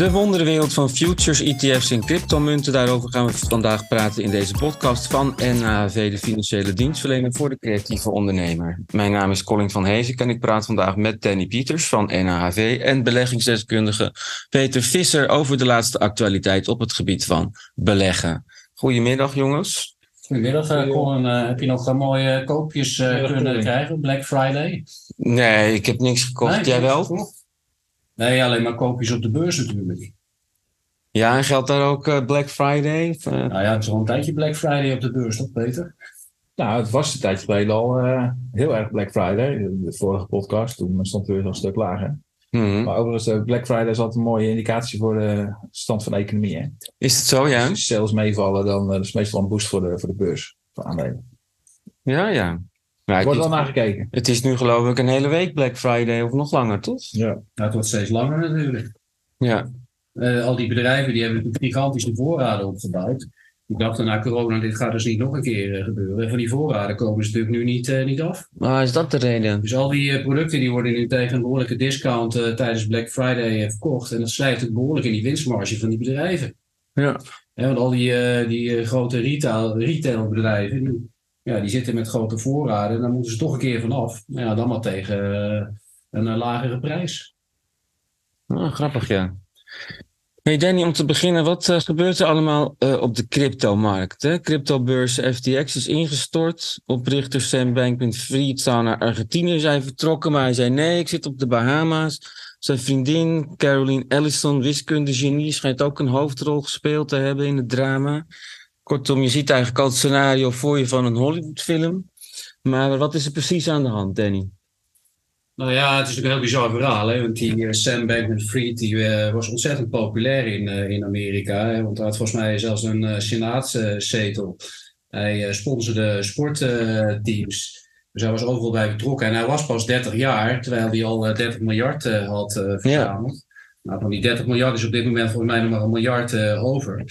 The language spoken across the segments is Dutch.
De wonderenwereld van futures, ETF's en cryptomunten. Daarover gaan we vandaag praten in deze podcast van NAV, de financiële dienstverlener voor de creatieve ondernemer. Mijn naam is Colin van Heesek en ik praat vandaag met Danny Pieters van NAV en beleggingsdeskundige Peter Visser over de laatste actualiteit op het gebied van beleggen. Goedemiddag jongens. Goedemiddag uh, Colin. Uh, heb je nog uh, mooie koopjes kunnen krijgen, Black Friday? Nee, ik heb niks gekocht. Nee, Jij wel? Nee, alleen maar koopjes op de beurs natuurlijk. Ja, en geldt daar ook uh, Black Friday? Of, uh... Nou ja, het is al een tijdje Black Friday op de beurs, toch Peter? Nou, het was een tijdje geleden al uh, heel erg Black Friday. De vorige podcast, toen stond het weer een stuk lager. Mm -hmm. Maar overigens, Black Friday is altijd een mooie indicatie voor de stand van de economie. Hè? Is het zo, ja? Als sales meevallen, dan is het meestal een boost voor de, voor de beurs, voor aandelen. Ja, ja. Nou, wordt wel naar gekeken. Het is nu geloof ik een hele week Black Friday of nog langer, toch? Ja. Nou, het wordt steeds langer natuurlijk. Ja. Uh, al die bedrijven die hebben gigantische voorraden opgebouwd. Ik dacht na corona, dit gaat dus niet nog een keer uh, gebeuren. En van die voorraden komen ze natuurlijk nu niet, uh, niet af. Maar is dat de reden? Dus al die producten die worden nu tegen een behoorlijke discount tijdens Black Friday verkocht. En dat slijt het behoorlijk in die winstmarge van die bedrijven. Ja. ja want al die, die grote retail, retailbedrijven, ja, die zitten met grote voorraden. En dan moeten ze toch een keer vanaf. Nou ja, dan maar tegen uh, een uh, lagere prijs. Oh, grappig, ja. Hey Danny, om te beginnen, wat uh, gebeurt er allemaal op de cryptomarkt? Hè? Cryptobeurs FTX is ingestort. Oprichter Sam Bankman-Fried zou naar Argentinië zijn vertrokken, maar hij zei nee, ik zit op de Bahama's. Zijn vriendin Caroline Ellison, wiskundegenie, schijnt ook een hoofdrol gespeeld te hebben in het drama. Kortom, je ziet eigenlijk al het scenario voor je van een Hollywoodfilm. Maar wat is er precies aan de hand, Danny? Nou ja, het is natuurlijk een heel bizar verhaal. Hè? Want die uh, Sam Bankman-Fried die, uh, was ontzettend populair in, uh, in Amerika. Hè? Want hij had volgens mij zelfs een senaatszetel. Hij sponsorde sportteams. dus hij was overal bij betrokken. En hij was pas 30 jaar, terwijl hij al 30 miljard had verzameld. Ja. Nou, van die 30 miljard is op dit moment volgens mij nog maar een miljard over.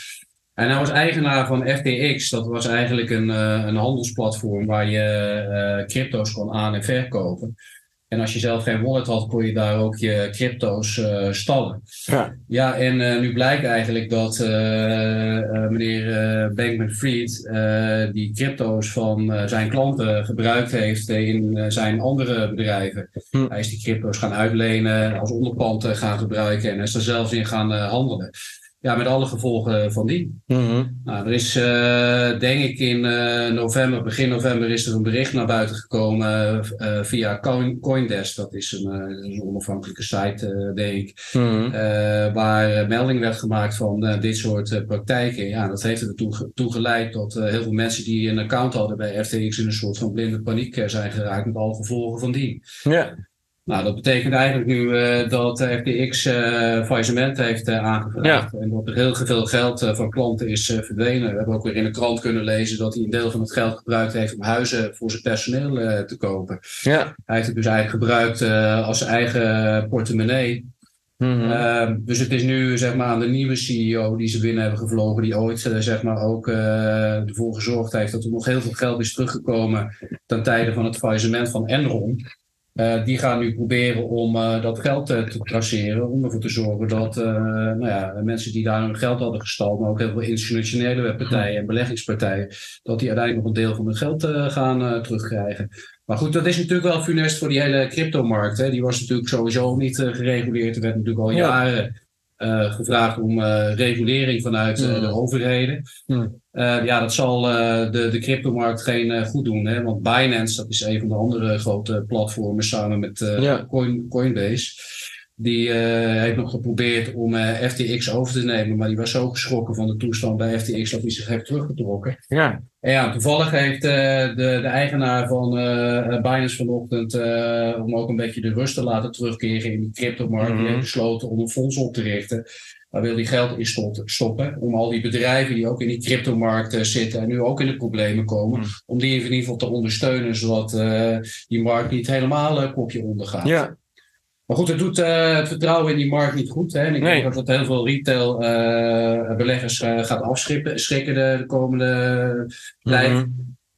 En hij was eigenaar van FTX. Dat was eigenlijk een, uh, een handelsplatform waar je uh, crypto's kon aan- en verkopen. En als je zelf geen wallet had, kon je daar ook je crypto's uh, stallen. Ja, ja en nu blijkt eigenlijk dat meneer Bankman-Fried die crypto's van zijn klanten gebruikt heeft in zijn andere bedrijven. Hm. Hij is die crypto's gaan uitlenen, als onderpand gaan gebruiken en is er zelfs in gaan handelen ja, met alle gevolgen van die. Mm-hmm. Nou, er is, uh, denk ik, in uh, november, begin november, is er een bericht naar buiten gekomen uh, via Coin, Coindesk. Dat is een, een onafhankelijke site, denk ik. Mm-hmm. waar melding werd gemaakt van dit soort praktijken. Ja, dat heeft ertoe toe geleid dat heel veel mensen die een account hadden bij FTX in een soort van blinde paniek zijn geraakt met alle gevolgen van die. Ja. Nou, dat betekent eigenlijk nu uh, dat FTX uh, faillissement heeft uh, aangevraagd. Ja. En dat er heel veel geld van klanten is verdwenen. We hebben ook weer in de krant kunnen lezen dat hij een deel van het geld gebruikt heeft om huizen voor zijn personeel te kopen. Ja. Hij heeft het dus eigenlijk gebruikt als zijn eigen portemonnee. Mm-hmm. dus het is nu zeg maar aan de nieuwe CEO die ze binnen hebben gevlogen, die ooit zeg maar ook ervoor gezorgd heeft dat er nog heel veel geld is teruggekomen ten tijde van het faillissement van Enron. Uh, die gaan nu proberen om uh, dat geld uh, te traceren. Om ervoor te zorgen dat nou ja, mensen die daar hun geld hadden gestald, maar ook heel veel institutionele partijen en beleggingspartijen, dat die uiteindelijk nog een deel van hun geld gaan terugkrijgen. Maar goed, dat is natuurlijk wel funest voor die hele cryptomarkt. Hè. Die was natuurlijk sowieso niet gereguleerd. Er werd natuurlijk al jaren uh, gevraagd om uh, regulering vanuit uh, de overheden. Mm. ja, dat zal de, de cryptomarkt geen goed doen. Hè? Want Binance, dat is een van de andere grote platformen samen met ja. Coin, Coinbase. Die heeft nog geprobeerd om FTX over te nemen, maar die was zo geschrokken van de toestand bij FTX dat hij zich heeft teruggetrokken. Ja. En ja, toevallig heeft de, de eigenaar van Binance vanochtend, om ook een beetje de rust te laten terugkeren in die cryptomarkt, Mhm. die heeft besloten om een fonds op te richten. Daar wil hij geld in stoppen. Om al die bedrijven die ook in die cryptomarkt eh, zitten en nu ook in de problemen komen. Mm. Om die in ieder geval te ondersteunen, zodat eh, die markt niet helemaal kopje ondergaat. Ja. Maar goed, het doet uh, het vertrouwen in die markt niet goed. Hè? En ik Nee. denk dat dat heel veel retail uh, beleggers uh, gaat afschrikken de, de komende tijd. Mhm.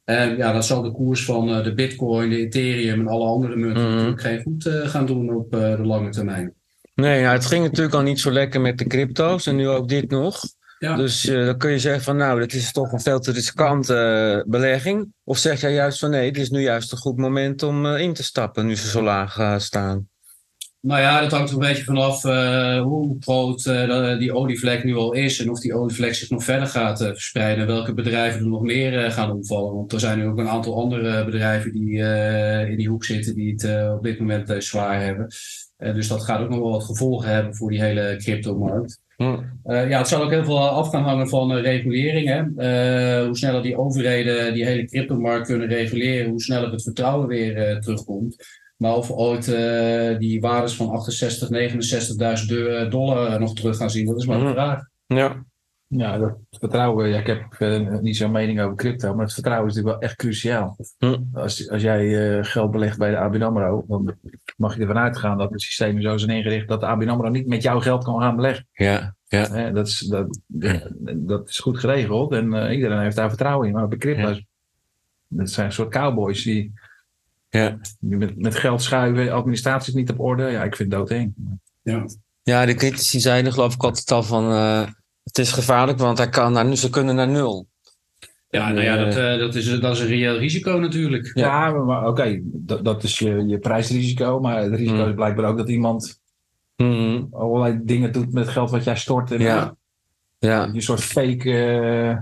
En ja, dat zal de koers van de bitcoin, de ethereum en alle andere munten Mhm. natuurlijk geen goed gaan doen op de lange termijn. Nee, het ging natuurlijk al niet zo lekker met de crypto's en nu ook dit nog. Ja. Dus dan kun je zeggen van nou, dit is toch een veel te riskante belegging. Of zeg jij juist van nee, het is nu juist een goed moment om in te stappen nu ze zo laag staan. Nou ja, dat hangt er een beetje vanaf hoe groot die olievlek nu al is en of die olievlek zich nog verder gaat verspreiden. Welke bedrijven er nog meer gaan omvallen. Want er zijn nu ook een aantal andere bedrijven die in die hoek zitten die het op dit moment zwaar hebben. dus dat gaat ook nog wel wat gevolgen hebben voor die hele cryptomarkt. Uh, ja, het zal ook heel veel af gaan hangen van uh, regulering. Hè? Uh, hoe sneller die overheden die hele cryptomarkt kunnen reguleren, hoe sneller het vertrouwen weer terugkomt. Maar of we ooit die waardes van 68, 69.000 dollar nog terug gaan zien, dat is maar een vraag. Ja. Ja, dat vertrouwen, ja, ik heb niet zo'n mening over crypto, maar het vertrouwen is natuurlijk wel echt cruciaal. Als, als jij geld belegt bij de ABN AMRO, dan mag je ervan uitgaan dat het systeem zo is ingericht dat de ABN AMRO niet met jouw geld kan gaan beleggen. Ja, ja. dat, is, dat, dat is goed geregeld en uh, iedereen heeft daar vertrouwen in. Maar bij crypto's, ja. dat zijn een soort cowboys die, ja. met, met geld schuiven, administratie is niet op orde. Ja, ik vind het doodeng. Ja. ja, de critici zeiden geloof ik altijd al van uh, het is gevaarlijk, want hij kan naar, ze kunnen naar nul. Ja, nou ja, dat, uh, dat, is, dat is een reëel risico natuurlijk. Ja, maar, maar oké, okay, dat, dat is je, je prijsrisico. Maar het risico mm. is blijkbaar ook dat iemand mm. allerlei dingen doet met geld wat jij stort. En ja. ja. Je soort fake uh,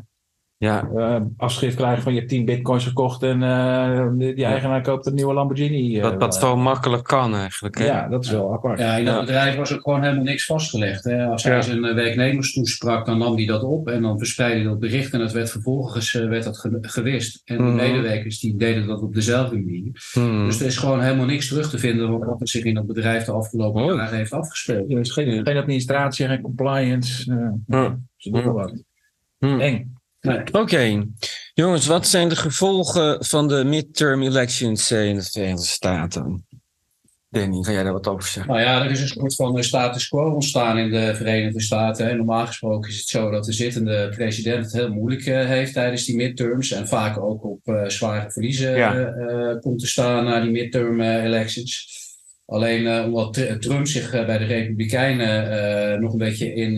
ja. Uh, afschrift krijgen van je hebt 10 bitcoins gekocht en uh, die eigenaar koopt een nieuwe Lamborghini. dat dat zo makkelijk kan eigenlijk. Hè? Ja, dat is wel apart. Ja, in dat bedrijf was ook gewoon helemaal niks vastgelegd. Hè? Als hij zijn werknemers toesprak, dan nam hij dat op en dan verspreidde hij dat bericht en het werd vervolgens werd dat gewist. En de mm. medewerkers die deden dat op dezelfde manier. Mm. Dus er is gewoon helemaal niks terug te vinden wat er zich in dat bedrijf de afgelopen oh. jaren heeft afgespeeld. Er is geen, geen administratie, geen compliance. Uh, Ze doen wat. Eng. Nee. Oké, okay. jongens, wat zijn de gevolgen van de midterm elections in de Verenigde Staten? Danny, ga jij daar wat over zeggen? Nou ja, er is een soort van status quo ontstaan in de Verenigde Staten. Normaal gesproken is het zo dat de zittende president het heel moeilijk heeft tijdens die midterms. En vaak ook op uh, zware verliezen ja. uh, komt te staan na die midterm elections. Alleen uh, omdat Trump zich uh, bij de Republikeinen nog een beetje in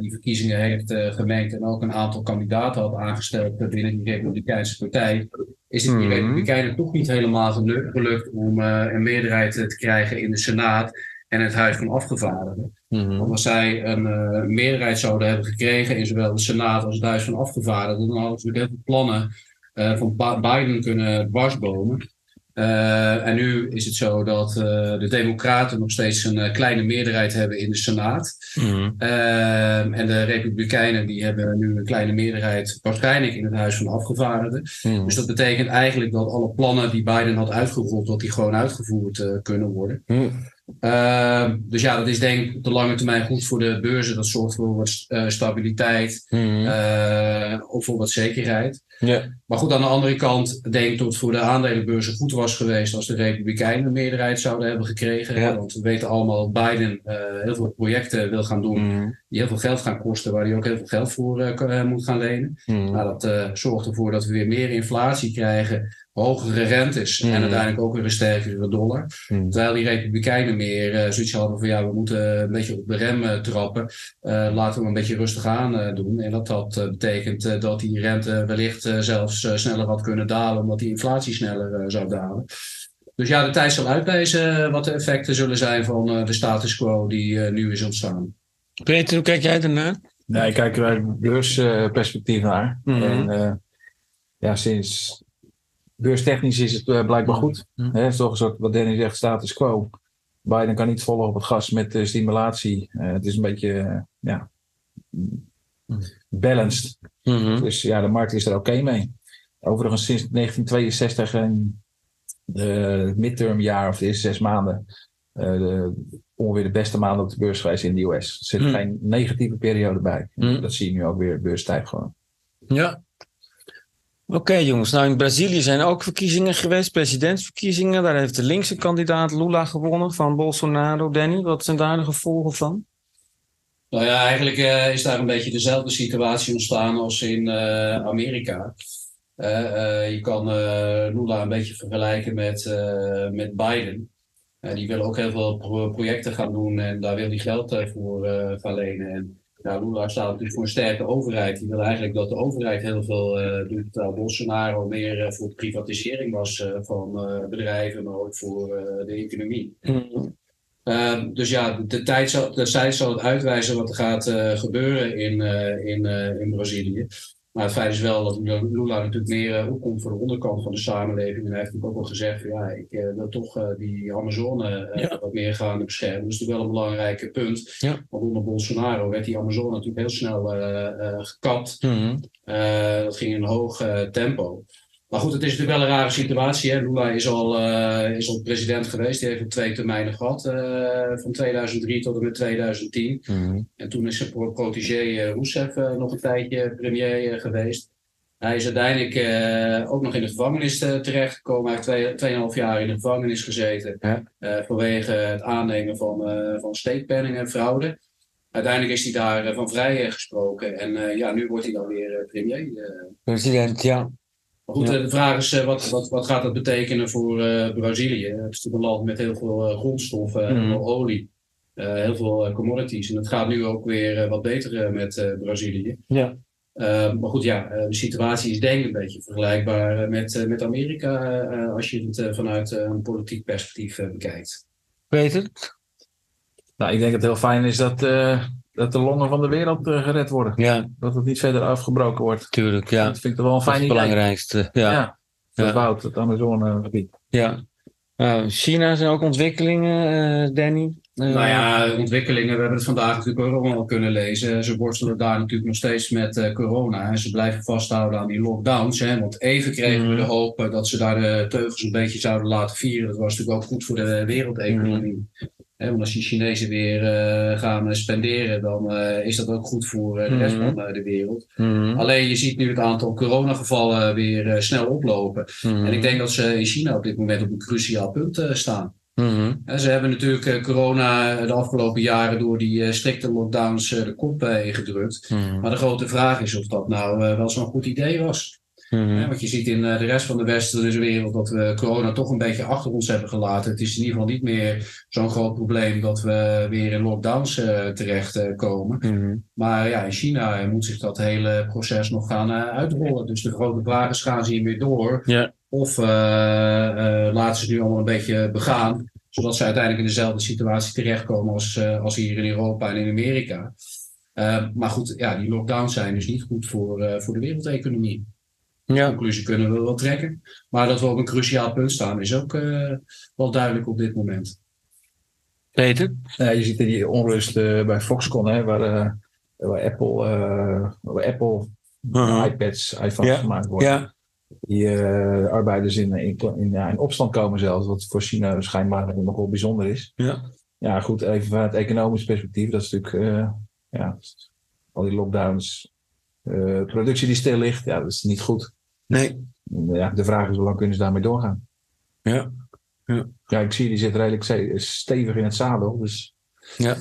die verkiezingen heeft gemengd en ook een aantal kandidaten had aangesteld binnen die Republikeinse partij, is het die -hmm. Republikeinen toch niet helemaal gelukt om een meerderheid te krijgen in de Senaat en het Huis van Afgevaardigden. Mm -hmm. Want als zij een meerderheid zouden hebben gekregen in zowel de Senaat als het Huis van Afgevaardigden, dan hadden ze heel veel plannen van Biden kunnen dwarsbomen. Uh, en nu is het zo dat uh, de Democraten nog steeds een uh, kleine meerderheid hebben in de Senaat. Mm. en de Republikeinen die hebben nu een kleine meerderheid waarschijnlijk in het Huis van de Afgevaardigden. Mm. Dus dat betekent eigenlijk dat alle plannen die Biden had uitgevoerd, dat die gewoon uitgevoerd kunnen worden. Mm. Dus ja, dat is denk ik op de lange termijn goed voor de beurzen. Dat zorgt voor wat stabiliteit, of voor wat zekerheid. Maar goed, aan de andere kant denk ik dat het voor de aandelenbeurzen goed was geweest als de Republikeinen een meerderheid zouden hebben gekregen. Want we weten allemaal dat Biden uh, heel veel projecten wil gaan doen mm. die heel veel geld gaan kosten, waar hij ook heel veel geld voor moet gaan lenen. Mm. Nou, dat zorgt ervoor dat we weer meer inflatie krijgen, hogere rentes mm. en uiteindelijk ook weer een sterkere dollar. Terwijl die Republikeinen meer zoiets hadden van ja, we moeten een beetje op de rem trappen. laten we een beetje rustig aan doen. En dat dat betekent dat die rente wellicht zelfs uh, sneller had kunnen dalen, omdat die inflatie sneller uh, zou dalen. Dus ja, de tijd zal uitwijzen wat de effecten zullen zijn van uh, de status quo die nu is ontstaan. Peter, hoe kijk jij ernaar? Nee, ik kijk er uit beursperspectief naar. Mm -hmm. En ja, sinds beurstechnisch is het blijkbaar goed. Mm. Het is toch een soort, wat Danny zegt, status quo. Biden kan niet volgen op het gas met stimulatie. het is een beetje, ja, balanced. Mm -hmm. Dus ja, de markt is er oké okay mee. Overigens sinds 1962 en de midtermjaar of de eerste zes maanden uh, de, ongeveer de beste maanden op de beurs geweest in de US. Er zit Mm. geen negatieve periode bij. Mm. Dat zie je nu ook weer, beurstijg gewoon. Ja. Oké jongens, nou in Brazilië zijn ook verkiezingen geweest, presidentsverkiezingen. Daar heeft de linkse kandidaat Lula gewonnen van Bolsonaro. Danny, wat zijn daar de gevolgen van? Nou ja, eigenlijk uh, is daar een beetje dezelfde situatie ontstaan als in uh, Amerika. Uh, je kan Lula een beetje vergelijken met, met Biden. die willen ook heel veel projecten gaan doen en daar wil hij geld voor gaan lenen. En ja, Lula staat natuurlijk voor een sterke overheid. Die wil eigenlijk dat de overheid heel veel uh, doet. Terwijl Bolsonaro meer voor privatisering was van bedrijven, maar ook voor de economie. Mm. Ehm, dus ja, de tijd, zal, de tijd zal het uitwijzen wat er gaat gebeuren in, in, in Brazilië. Maar het feit is wel dat Lula natuurlijk meer uh, opkomt voor de onderkant van de samenleving. En hij heeft ook al gezegd: van, ja, ik uh, wil toch uh, die Amazone wat meer gaan beschermen. Dat is natuurlijk wel een belangrijk punt. Ja. Want onder Bolsonaro werd die Amazone natuurlijk heel snel gekapt. Mm dat ging in een hoog tempo. Maar goed, het is natuurlijk wel een rare situatie. Hè? Lula is al, uh, is al president geweest. Die heeft twee termijnen gehad. Uh, van 2003 tot en met 2010. Mhm. En toen is zijn protégé uh, Rousseff nog een tijdje premier geweest. Hij is uiteindelijk ook nog in de gevangenis terechtgekomen. Hij heeft twee, 2,5 jaar in de gevangenis gezeten. Ja. vanwege het aannemen van, van en fraude. Uiteindelijk is hij daar van vrij gesproken. En ja, nu wordt hij dan weer premier. President, ja. Maar goed, de vraag is, eh, wat, wat, wat gaat dat betekenen voor uh, Brazilië? Het is natuurlijk een land met heel veel uh, grondstoffen, mm. veel olie, heel veel commodities. En het gaat nu ook weer wat beter met Brazilië. Ja. maar goed, ja, de situatie is denk ik een beetje vergelijkbaar met, met Amerika als je het vanuit een politiek perspectief bekijkt. Peter? Nou, ik denk dat het heel fijn is dat dat de longen van de wereld uh, gered worden. Ja. Dat het niet verder afgebroken wordt. Tuurlijk, ja. Dat vind ik toch wel een fijn idee. het belangrijkste. Ja. ja. Het woud, het Amazonegebied. Ja. Uh, China zijn ook ontwikkelingen, uh, Danny? nou ja, ontwikkelingen. We hebben het vandaag natuurlijk ook allemaal kunnen lezen. Ze worstelen daar natuurlijk nog steeds met corona. En ze blijven vasthouden aan die lockdowns. Hè? Want even kregen we de mhm. hoop dat ze daar de teugels een beetje zouden laten vieren. Dat was natuurlijk ook goed voor de wereldeconomie. Mm want als die Chinezen weer uh, gaan spenderen, dan uh, is dat ook goed voor de rest mm van de wereld. Mm Alleen je ziet nu het aantal coronagevallen weer snel oplopen. Mm En ik denk dat ze in China op dit moment op een cruciaal punt staan. ze hebben natuurlijk corona de afgelopen jaren door die strikte lockdowns de kop ingedrukt. Maar de grote vraag is of dat nou wel zo'n goed idee was. Mm want je ziet in eh, de rest van de westerse wereld dat we corona toch een beetje achter ons hebben gelaten. Het is in ieder geval niet meer zo'n groot probleem dat we weer in lockdowns uh, terechtkomen. Mhm. Maar ja, in China moet zich dat hele proces nog gaan uh, uitrollen. Dus de grote is, gaan ze hiermee door? Of laten ze het nu allemaal een beetje begaan? Zodat ze uiteindelijk in dezelfde situatie terechtkomen als, als hier in Europa en in Amerika. maar goed, ja, die lockdowns zijn dus niet goed voor, voor de wereldeconomie. Ja. conclusie kunnen we wel trekken. Maar dat we op een cruciaal punt staan is ook uh, wel duidelijk op dit moment. Peter? Ja, je ziet die onrust uh, bij Foxconn, hè, waar, uh, waar Apple, waar Apple -huh. iPads, iPhones gemaakt worden. Ja. Die arbeiders in, in, in, ja, in, opstand komen zelfs, wat voor China schijnbaar nog wel bijzonder is. Ja. Ja, goed, even vanuit economisch perspectief, dat is natuurlijk, ja, al die lockdowns, productie die stil ligt, ja, dat is niet goed. Nee. Ja, de vraag is hoe lang kunnen ze daarmee doorgaan? Ja. Ja, ja ik zie die zit redelijk stevig in het zadel. Dus ja.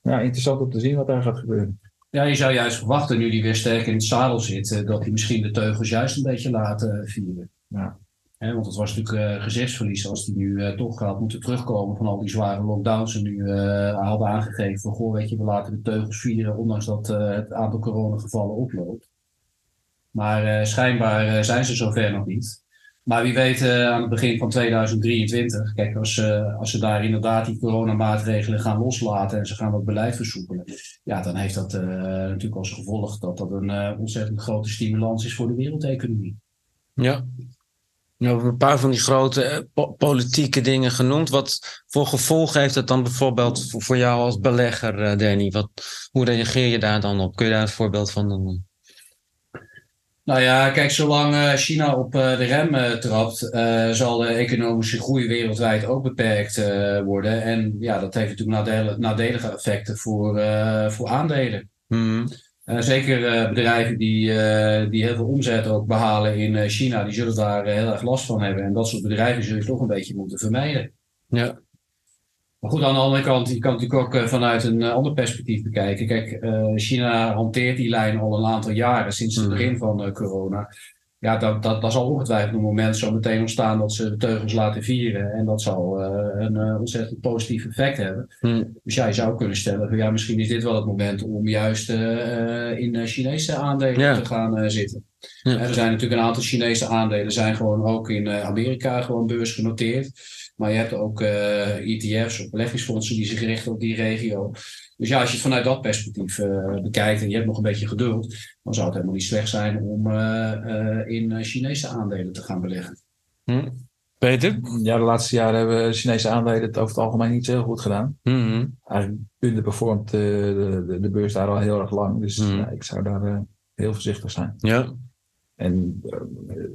ja, interessant om te zien wat daar gaat gebeuren. Ja, je zou juist verwachten, nu die weer sterk in het zadel zit, eh, dat hij misschien de teugels juist een beetje laat uh, vieren. Ja. want het was natuurlijk uh, gezichtsverlies als hij nu uh, toch gaat moeten terugkomen van al die zware lockdowns. En nu hadden aangegeven van, goh, weet je, we laten de teugels vieren, ondanks dat het aantal coronagevallen oploopt. Maar uh, schijnbaar uh, zijn ze zover nog niet. Maar wie weet uh, aan het begin van 2023, kijk, als, als ze daar inderdaad die coronamaatregelen gaan loslaten en ze gaan dat beleid versoepelen, ja, dan heeft dat natuurlijk als gevolg dat dat een ontzettend grote stimulans is voor de wereldeconomie. Ja. Nou, een paar van die grote politieke dingen genoemd. Wat voor gevolg heeft dat dan bijvoorbeeld voor, voor jou als belegger, Danny? Wat, hoe reageer je daar dan op? Kun je daar een voorbeeld van noemen? Nou ja, kijk, zolang eh, China op eh, de rem eh, trapt, zal de economische groei wereldwijd ook beperkt worden. En ja, dat heeft natuurlijk nadelige effecten voor, voor aandelen. Hmm. zeker bedrijven die, die heel veel omzet ook behalen in China, die zullen daar heel erg last van hebben. En dat soort bedrijven zul je toch een beetje moeten vermijden. Ja. Maar goed, aan de andere kant, je kan natuurlijk ook eh, vanuit een eh, ander perspectief bekijken. Kijk, eh, China hanteert die lijn al een aantal jaren, sinds het mhm. begin van corona. ja, dat, dat, dat zal ongetwijfeld een moment zo meteen ontstaan dat ze de teugels laten vieren. En dat zal een ontzettend positief effect hebben. Hmm. Dus jij zou kunnen stellen, ja, misschien is dit wel het moment om juist in Chinese aandelen te gaan zitten. Ja. Er zijn natuurlijk een aantal Chinese aandelen, zijn gewoon ook in Amerika gewoon beursgenoteerd. Maar je hebt ook ETF's of beleggingsfondsen die zich richten op die regio. Dus ja, als je het vanuit dat perspectief uh, bekijkt en je hebt nog een beetje geduld, dan zou het helemaal niet slecht zijn om uh, uh, in Chinese aandelen te gaan beleggen. Hm. Peter? Ja, de laatste jaren hebben Chinese aandelen het over het algemeen niet zo heel goed gedaan. Hm. Eigenlijk underperformt de, de, de, beurs daar al heel erg lang. Dus hm. ja, ik zou daar heel voorzichtig zijn. Ja. En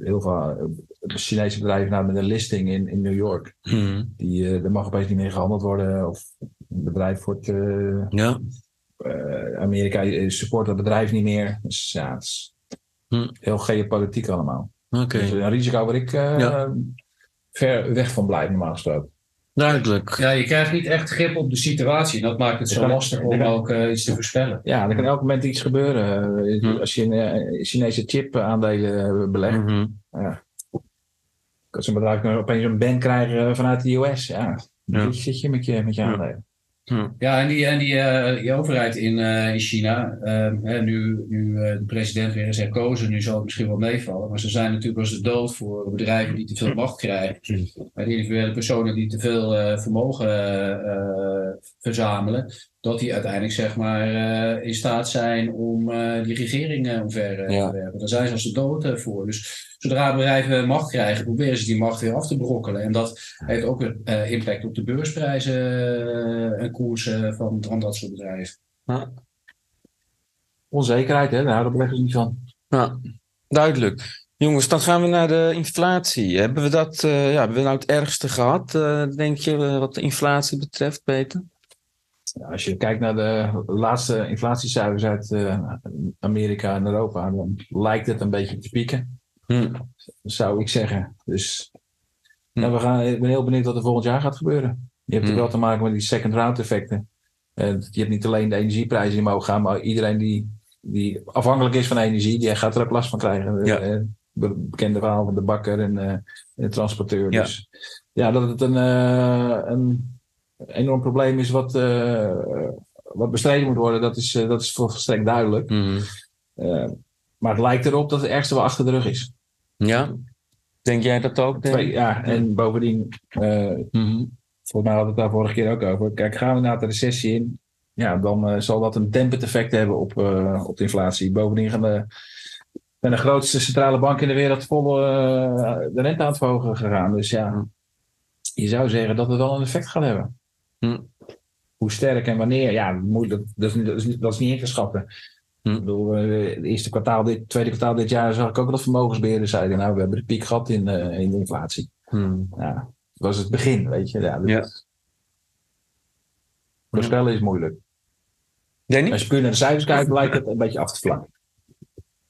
heel veel Chinese bedrijven nou, met een listing in, in New York. Hm. Die, er mag opeens niet meer gehandeld worden. Of bedrijf wordt. Ja. Amerika support dat bedrijf niet meer. Dus ja, het is hm. heel geopolitiek allemaal. Oké. Dus een risico waar ik ja. ver weg van blijf, normaal gesproken. Duidelijk. Ja, je krijgt niet echt grip op de situatie. Dat maakt het zo kan, lastig om kan, ook uh, iets te voorspellen. Ja, er kan elk moment iets gebeuren. Hm. Als je in uh, Chinese chip aandelen belegt. Mm -hmm. ja. Als een bedrijf opeens een ban krijgen vanuit de US. Ja, dan ja. zit je met je, met je aandelen. Hm. Ja, en die, en die, uh, die overheid in, uh, in China, uh, hè, nu, nu de president weer is herkozen, nu zal het misschien wel meevallen. Maar ze zijn natuurlijk als de dood voor bedrijven die te veel macht krijgen. De individuele personen die te veel vermogen verzamelen. Dat die uiteindelijk zeg maar in staat zijn om die regeringen omver te werpen. Daar zijn ze als de dood voor. Dus zodra bedrijven macht krijgen, proberen ze die macht weer af te brokkelen. En dat heeft ook een uh, impact op de beursprijzen uh, en koersen van, van dat soort bedrijven. Ja. Onzekerheid, hè? Nou, daar beleggen ze niet van. Ja, duidelijk. Jongens, dan gaan we naar de inflatie. Hebben we dat, uh, ja, hebben we nou het ergste gehad, denk je, wat de inflatie betreft, Peter? Ja, als je kijkt naar de laatste inflatiecijfers uit Amerika en Europa, dan lijkt het een beetje te pieken. Hm. Zou ik zeggen. Dus hm. we gaan, ik ben heel benieuwd wat er volgend jaar gaat gebeuren. Je hebt hm. wel te maken met die second round effecten. Uh, je hebt niet alleen de energieprijzen die mogen gaan, maar iedereen die, die afhankelijk is van energie, die gaat er ook last van krijgen. Ja. Uh, bekende verhaal van de bakker en, en de transporteur. Ja. Dus ja, dat het een, een enorm probleem is wat, wat bestreden moet worden, dat is, dat is volstrekt duidelijk. Mm. Maar het lijkt erop dat het ergste wel achter de rug is. Ja, denk jij dat ook? Twee, ja, en bovendien, mm-hmm. volgens mij hadden we het daar vorige keer ook over. Kijk, gaan we naar de recessie in, ja, dan uh, zal dat een dempend effect hebben op, uh, op de inflatie. Bovendien gaan de, zijn de grootste centrale bank in de wereld vol de rente aan het verhogen gegaan. Dus ja, je zou zeggen dat het wel een effect gaat hebben. Mm. Hoe sterk en wanneer, ja, moeilijk, dat, is, dat, is, dat is niet in te schatten. Hm. Ik bedoel, het eerste kwartaal, dit, tweede kwartaal dit jaar zag ik ook dat vermogensbeheerders zeiden, nou, we hebben de piek gehad in, uh, in de inflatie. Hm. Ja, dat was het begin, weet je. Ja, dus ja. Voorspellen is moeilijk. Danny? Als je puur naar de cijfers kijkt, lijkt het een beetje af te vlakken.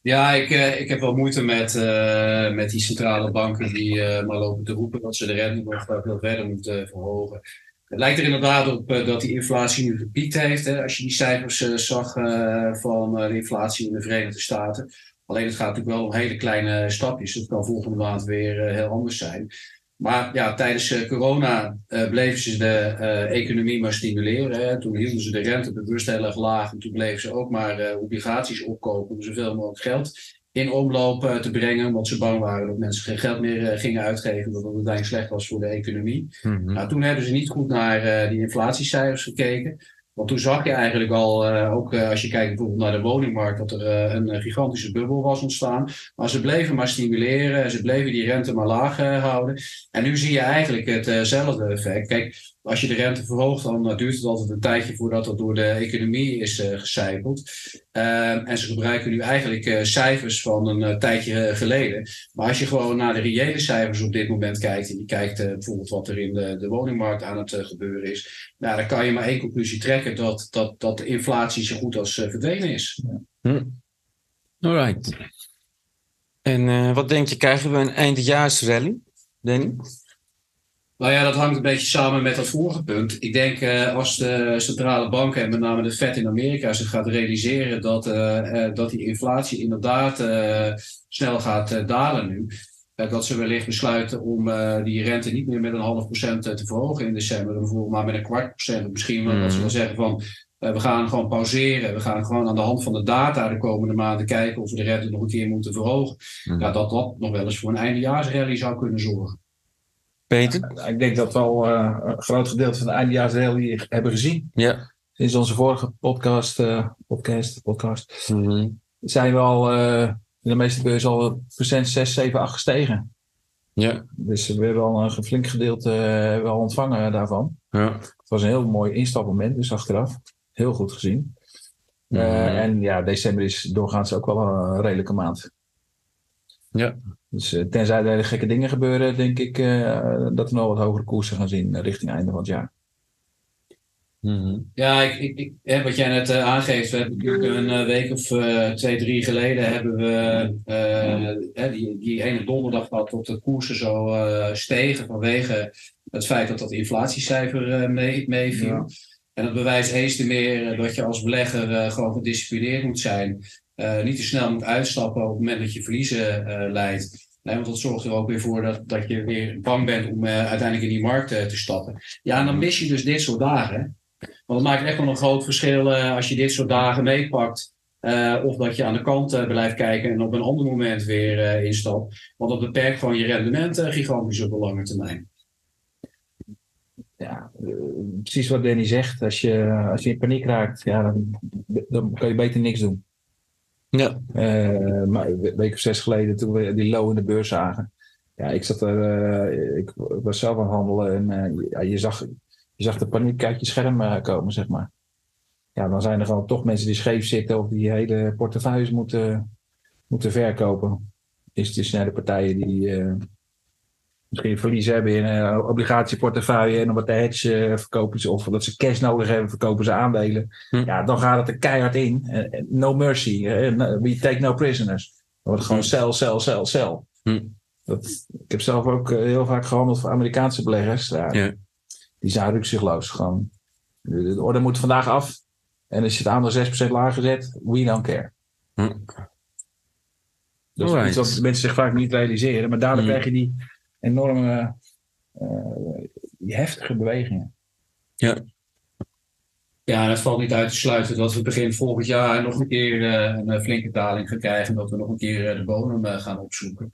Ja, ik, uh, ik heb wel moeite met, uh, met die centrale banken die uh, maar lopen te roepen dat ze de rente nog veel verder moeten verhogen. Het lijkt er inderdaad op uh, dat die inflatie nu gepiekt heeft. Hè, als je die cijfers uh, zag uh, van de inflatie in de Verenigde Staten. Alleen het gaat natuurlijk wel om hele kleine stapjes. Het kan volgende maand weer heel anders zijn. Maar ja, tijdens corona bleven ze de economie maar stimuleren. Hè. Toen hielden ze de rente bewust heel erg laag. En toen bleven ze ook maar obligaties opkopen om zoveel mogelijk geld in omloop uh, te brengen, omdat ze bang waren dat mensen geen geld meer uh, gingen uitgeven, dat het uiteindelijk slecht was voor de economie. Mm-hmm. Nou, toen hebben ze niet goed naar uh, die inflatiecijfers gekeken. Want toen zag je eigenlijk al, ook als je kijkt bijvoorbeeld naar de woningmarkt, dat er een gigantische bubbel was ontstaan. Maar ze bleven maar stimuleren, ze bleven die rente maar laag houden. En nu zie je eigenlijk hetzelfde effect. Kijk, als je de rente verhoogt, dan duurt het altijd een tijdje voordat dat door de economie is uh, gecijpeld. Uh, en ze gebruiken nu eigenlijk uh, cijfers van een uh, tijdje geleden. Maar als je gewoon naar de reële cijfers op dit moment kijkt, en je kijkt bijvoorbeeld wat er in de, de woningmarkt aan het gebeuren is, nou, dan kan je maar één conclusie trekken: dat, dat, dat de inflatie zo goed als verdwenen is. Hm. Alright. En wat denk je, krijgen we een eindejaarsrally, Danny? Nou ja, dat hangt een beetje samen met dat vorige punt. Ik denk uh, als de centrale banken en met name de Fed in Amerika zich gaat realiseren dat, uh, uh, dat die inflatie inderdaad snel gaat dalen nu. dat ze wellicht besluiten om die rente niet meer met een half procent te verhogen in december, bijvoorbeeld maar met een kwart procent. Misschien wel dat ze wel zeggen van we gaan gewoon pauzeren. We gaan gewoon aan de hand van de data de komende maanden kijken of we de rente nog een keer moeten verhogen. Mm. Ja, dat dat nog wel eens voor een eindejaarsrally zou kunnen zorgen. Peter? ik denk dat we al uh, een groot gedeelte van de eindejaarsrally hebben gezien. Ja. Sinds onze vorige podcast, uh, podcast, podcast mm-hmm. zijn we al uh, in de meeste beurzen al procent 6, 7, 8 gestegen. Ja. Dus we hebben al een flink gedeelte hebben al ontvangen daarvan. Ja. Het was een heel mooi instapmoment, dus achteraf. Heel goed gezien. Mm-hmm. en ja, december is doorgaans ook wel een redelijke maand. Ja. Dus uh, tenzij er hele gekke dingen gebeuren, denk ik uh, dat we nog wat hogere koersen gaan zien uh, richting einde van het jaar. Mm-hmm. Ja, ik, ik, ik, hè, wat jij net aangeeft, we hebben natuurlijk een week of twee, drie geleden hebben we die, die ene donderdag gehad tot de koersen zo stegen vanwege het feit dat dat inflatiecijfer mee, meeviel. Ja. En dat bewijst eens te meer dat je als belegger gewoon gedisciplineerd moet zijn. Uh, niet te snel moet uitstappen op het moment dat je verliezen uh, leidt. Nee, want dat zorgt er ook weer voor dat, dat je weer bang bent om uh, uiteindelijk in die markt te stappen. Ja, en dan mis je dus dit soort dagen. Want het maakt echt wel een groot verschil als je dit soort dagen meepakt. of dat je aan de kant blijft kijken en op een ander moment weer instapt. Want dat beperkt gewoon je rendement gigantisch op de lange termijn. Ja, precies wat Danny zegt. Als je, als je in paniek raakt, ja, dan, dan kan je beter niks doen. Ja. Uh, maar een week of zes geleden, toen we die low in de beurs zagen. Ja, ik zat er, uh, ik was zelf aan het handelen en uh, ja, je, zag, je zag de paniek uit je scherm komen, zeg maar. Ja, dan zijn er gewoon toch mensen die scheef zitten of die hele portefeuilles moeten, moeten verkopen. Is de partijen die, misschien verlies hebben in een obligatieportefeuille en om wat te hedge eh, verkopen ze, of dat ze cash nodig hebben, verkopen ze aandelen. Hm. Ja, dan gaat het er keihard in. No mercy. We take no prisoners. Dan wordt het gewoon sell, sell, sell, sell. Hm. Dat, ik heb zelf ook eh, heel vaak gehandeld voor Amerikaanse beleggers. Ja, ja. Die zijn rukzichtloos. Gewoon, de, orde moet vandaag af. En als je het aandeel 6% lager zet, we don't care. Hm. Dat is iets wat mensen zich vaak niet realiseren. Maar daardoor hm. krijg je die enorme uh, heftige bewegingen. Ja. Ja, het valt niet uit te sluiten dat we begin volgend jaar nog een keer uh, een flinke daling gaan krijgen. En dat we nog een keer de bodem gaan opzoeken.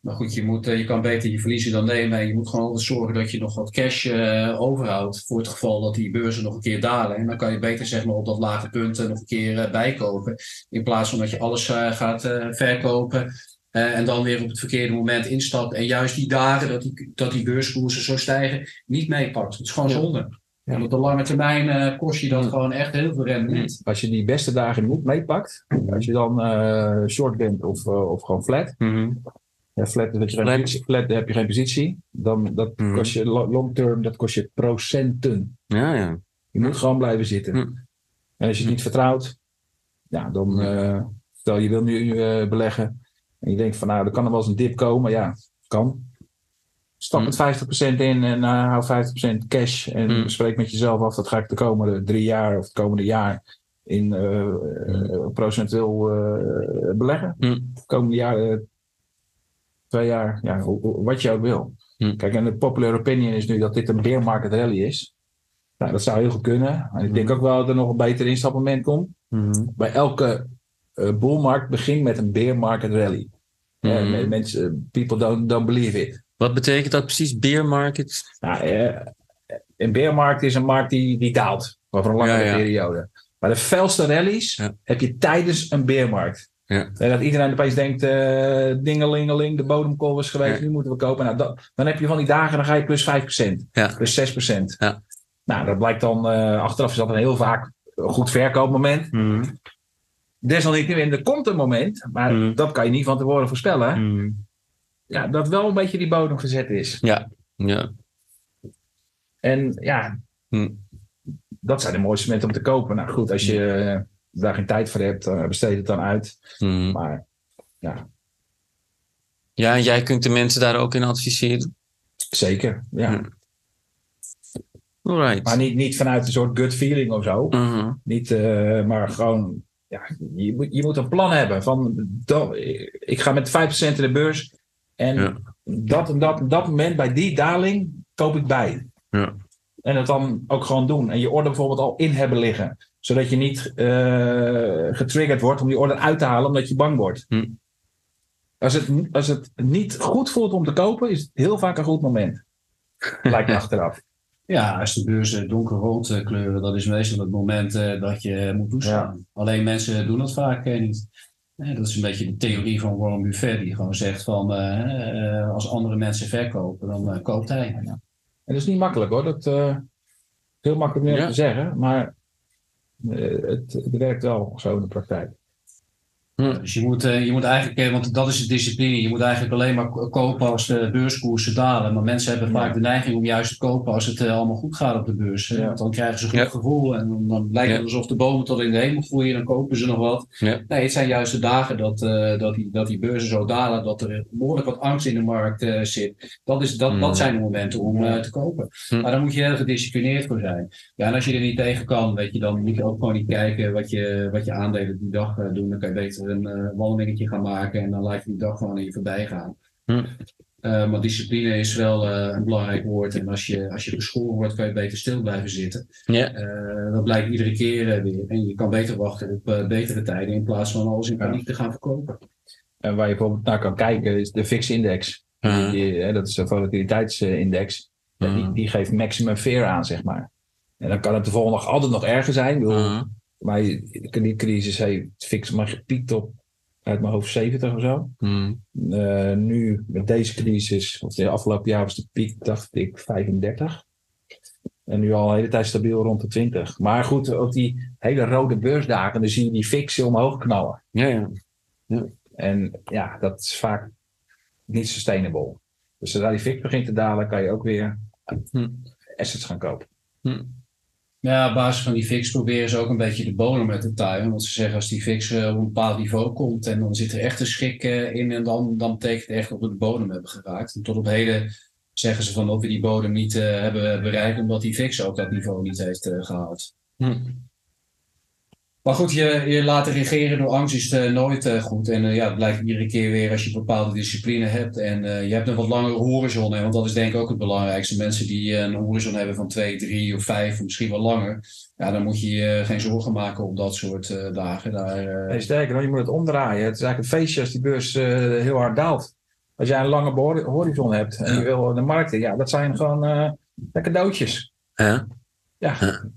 Maar goed, je, moet, je kan beter je verliezen dan nemen. En je moet gewoon altijd zorgen dat je nog wat cash overhoudt. Voor het geval dat die beurzen nog een keer dalen. En dan kan je beter zeg maar, op dat lage punt nog een keer bijkopen. In plaats van dat je alles gaat verkopen. Uh, en dan weer op het verkeerde moment instapt. En juist die dagen dat die, dat die beurskoersen zo stijgen, niet meepakt. Het is gewoon zonde. Ja. En op de lange termijn uh, kost je dan gewoon echt heel veel rendement. Als je die beste dagen niet meepakt, als je dan uh, short bent of, of gewoon flat. Mm-hmm. Ja, flat, dat je flat. Positie, flat heb je geen positie. Dan dat mm-hmm. kost je long term, dat kost je procenten. Ja, ja. Je moet gewoon blijven zitten. Mm. En als je het niet vertrouwt, ja, dan stel je wil nu beleggen en je denkt van nou, er kan er wel eens een dip komen. Ja, kan. Stap met 50% in en uh, hou 50% cash. En mm. bespreek met jezelf af, dat ga ik de komende drie jaar of het komende jaar in uh, uh, procentueel beleggen. Mm. De komende jaar, twee jaar, ja, wat je ook wil. Kijk, en de popular opinion is nu dat dit een bear market rally is. Nou, dat zou heel goed kunnen. En ik denk ook wel dat er nog een beter instapmoment komt. Bij elke bullmarkt begint met een bear market rally. Mm. mensen, people don't, don't believe it. Wat betekent dat precies, bear market? Nou, een bear market is een markt die, die daalt, over een langere ja, ja. periode. Maar de felste rallies ja. heb je tijdens een bearmarkt. Ja. En dat iedereen opeens denkt, uh, dingelingeling, de bodemkolf is geweest, nu moeten we kopen. Nou, dat, dan heb je van die dagen, dan ga je plus 5%, ja. plus 6%. Ja. Nou, dat blijkt dan, achteraf is dat een heel vaak goed verkoopmoment. Mm. Desalniettemin, er komt een moment, maar Mm. dat kan je niet van tevoren voorspellen. Mm. Ja, dat wel een beetje die bodem gezet is. Ja, ja. En ja, Mm. dat zijn de mooiste momenten om te kopen. Nou goed, als je eh, daar geen tijd voor hebt, uh, besteed het dan uit. Maar ja, Ja, en jij kunt de mensen daar ook in adviseren. zeker. Ja. Alright. Maar niet, niet vanuit een soort gut feeling of zo. Mhm. Niet, eh, maar gewoon, ja, je, moet- je moet een plan hebben. Van, dat, ik ga met 5% in de beurs. En Ja. dat en dat en dat moment, bij die daling, koop ik bij. Ja. En het dan ook gewoon doen. En je order bijvoorbeeld al in hebben liggen. Zodat je niet eh, getriggerd wordt om die order uit te halen omdat je bang wordt. Hm. Als, het, als het niet goed voelt om te kopen, is het heel vaak een goed moment. Lijkt me achteraf. Ja, als de beurzen donkerrood eh, kleuren, dat is meestal het moment eh, dat je moet toeslaan. Alleen mensen doen dat vaak eh, niet. Eh, dat is een beetje de theorie van Warren Buffett, die gewoon zegt van eh, eh, als andere mensen verkopen, dan eh, koopt hij. En dat is niet makkelijk hoor. Dat eh, heel makkelijk om Ja. te zeggen. Maar eh, het, het werkt wel zo in de praktijk. Dus je moet, eh, je moet eigenlijk, eh, want dat is de discipline, je moet eigenlijk alleen maar ko- kopen als de beurskoersen dalen. Maar mensen hebben vaak de neiging om juist te kopen als het eh, allemaal goed gaat op de beurs. Ja. Want dan krijgen ze een goed Ja. gevoel en dan, dan lijkt het alsof de bomen tot in de hemel groeien. Dan kopen ze nog wat. Nee, het zijn juist de dagen dat, dat, die, dat die beurzen zo dalen, dat er behoorlijk wat angst in de markt zit. Dat, is, dat, Mm. dat zijn de momenten om te kopen. Hm. Maar daar moet je heel gedisciplineerd voor zijn. Ja, en als je er niet tegen kan, weet je, dan moet je ook gewoon niet kijken wat je, wat je aandelen die dag doen. Dan kan je beter een eh wandelingetje gaan maken en dan laat je die dag gewoon aan je voorbij gaan. Hm. Eh, maar discipline is wel eh, een belangrijk woord. En als je, als je geschoren wordt, kan je beter stil blijven zitten. Ja. Eh, dat blijkt iedere keer weer. En je kan beter wachten op betere tijden in plaats van alles in Ja. paniek te gaan verkopen. En waar je bijvoorbeeld naar kan kijken is de VIX-index. Die, hè, dat is de volatiliteitsindex. Die, die geeft maximum fear aan, zeg maar. En dan kan het de volgende dag altijd nog erger zijn. Ik bedoel. Maar die crisis heeft fix maar gepiekt op uit mijn hoofd 70 of zo. Mhm. Eh, nu met deze crisis, of de afgelopen jaar was de piek, dacht ik 35. En nu al een hele tijd stabiel rond de 20. Maar goed, op die hele rode beursdagen, dan zie je die fixen omhoog knallen. Ja, ja. En ja, dat is vaak niet sustainable. Dus zodra die fix begint te dalen, kan je ook weer Hm. assets gaan kopen. Hm. Ja, op basis van die fix proberen ze ook een beetje de bodem met te tuigen. Want ze zeggen als die fix eh, op een bepaald niveau komt en dan zit er echt een schik eh, in en dan, dan betekent het echt dat we de bodem hebben geraakt. En tot op heden zeggen ze van dat we die bodem niet eh, hebben bereikt omdat die fix ook dat niveau niet heeft eh, gehaald. Hm. Maar goed, je, je laten regeren door angst is eh, nooit eh, goed. En eh, ja, het blijkt iedere keer weer als je bepaalde discipline hebt. En eh, je hebt een wat langere horizon. Hè, want dat is denk ik ook het belangrijkste. Mensen die eh, een horizon hebben van twee, drie of vijf, of misschien wel langer. Ja, dan moet je je geen zorgen maken op dat soort eh, dagen. Daar, Nee, sterker nog, je moet het omdraaien. Het is eigenlijk een feestje als die beurs eh, heel hard daalt. Als jij een lange horizon hebt en Ja. je wil de markten, ja, dat zijn gewoon eh cadeautjes. Ja.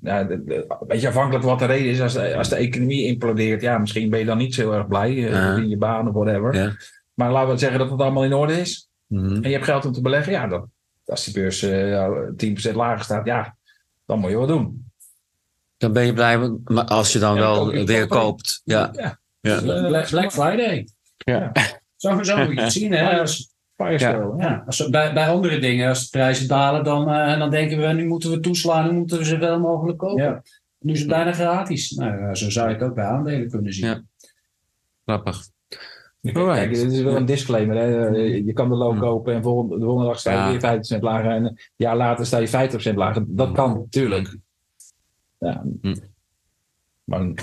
Ja, de- een beetje afhankelijk wat de reden is. Als de, als de economie implodeert, ja, misschien ben je dan niet zo heel erg blij eh, in je baan of whatever. Ja. Maar laten we zeggen dat het allemaal in orde is. Mhm. En je hebt geld om te beleggen, ja, dan, als die beurs eh, ja, 10% lager staat, ja, dan moet je wat doen. Dan ben je blij, maar als je dan Ja, wel koop je weer koopt. Ja. Ja. Ja. Eh, Black, Black Friday. Ja. Zo, zo moet je het zien. Hè? Als, Ja. ja, als bij, bij andere dingen, als de prijzen dalen, dan, eh, dan denken we nu moeten we toeslaan, nu moeten we zoveel mogelijk kopen. Ja. Nu is het bijna gratis. Nou, ja, zo zou je het ook bij aandelen kunnen zien. Ja. Grappig. Kijk, dit is wel een disclaimer. Hè. Je kan de loon Hmm. kopen en volgende, de volgende dag sta je Ja. weer 50% lager. En een jaar later sta je 50% lager. Dat kan natuurlijk. Ja. Hmm. Maar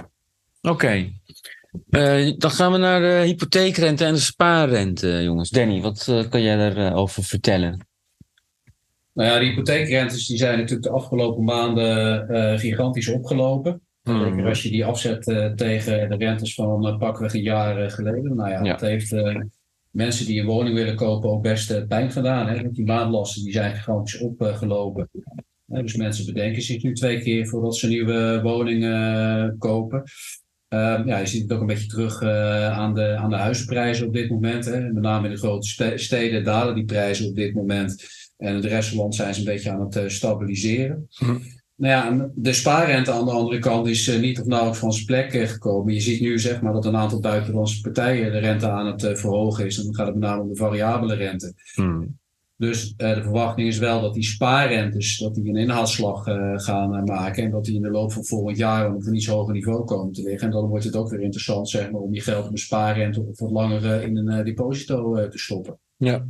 Eh, dan gaan we naar de hypotheekrente en de spaarrente, jongens. Danny, wat eh, kan jij daarover over vertellen? Nou ja, de hypotheekrentes die zijn natuurlijk de afgelopen maanden eh, gigantisch opgelopen. Hmm. Als je die afzet eh, tegen de rentes van pakweg een jaar eh, geleden. Nou ja, Ja. dat heeft eh, mensen die een woning willen kopen ook best eh, pijn gedaan. Hè? Want die maandlasten die zijn gigantisch opgelopen. Eh, dus mensen bedenken zich nu twee keer voordat ze een nieuwe woning eh, kopen. Ehm, ja, je ziet het ook een beetje terug eh, aan, de, aan de huizenprijzen op dit moment. Hè. Met name in de grote ste- steden dalen die prijzen op dit moment. En de rest van het land zijn ze een beetje aan het eh, stabiliseren. Mhm. Nou ja, de spaarrente aan de andere kant is eh, niet of nauwelijks van zijn plek gekomen. Je ziet nu zeg maar dat een aantal buitenlandse partijen de rente aan het verhogen is. En dan gaat het met name om de variabele rente. Hmm. Dus eh, de verwachting is wel dat die spaarrentes dat die een inhaalslag eh, gaan eh, maken. En dat die in de loop van volgend jaar op een iets hoger niveau komen te liggen. En dan wordt het ook weer interessant zeg maar, om je geld op een spaarrente of wat langer in een deposito te stoppen. Ja.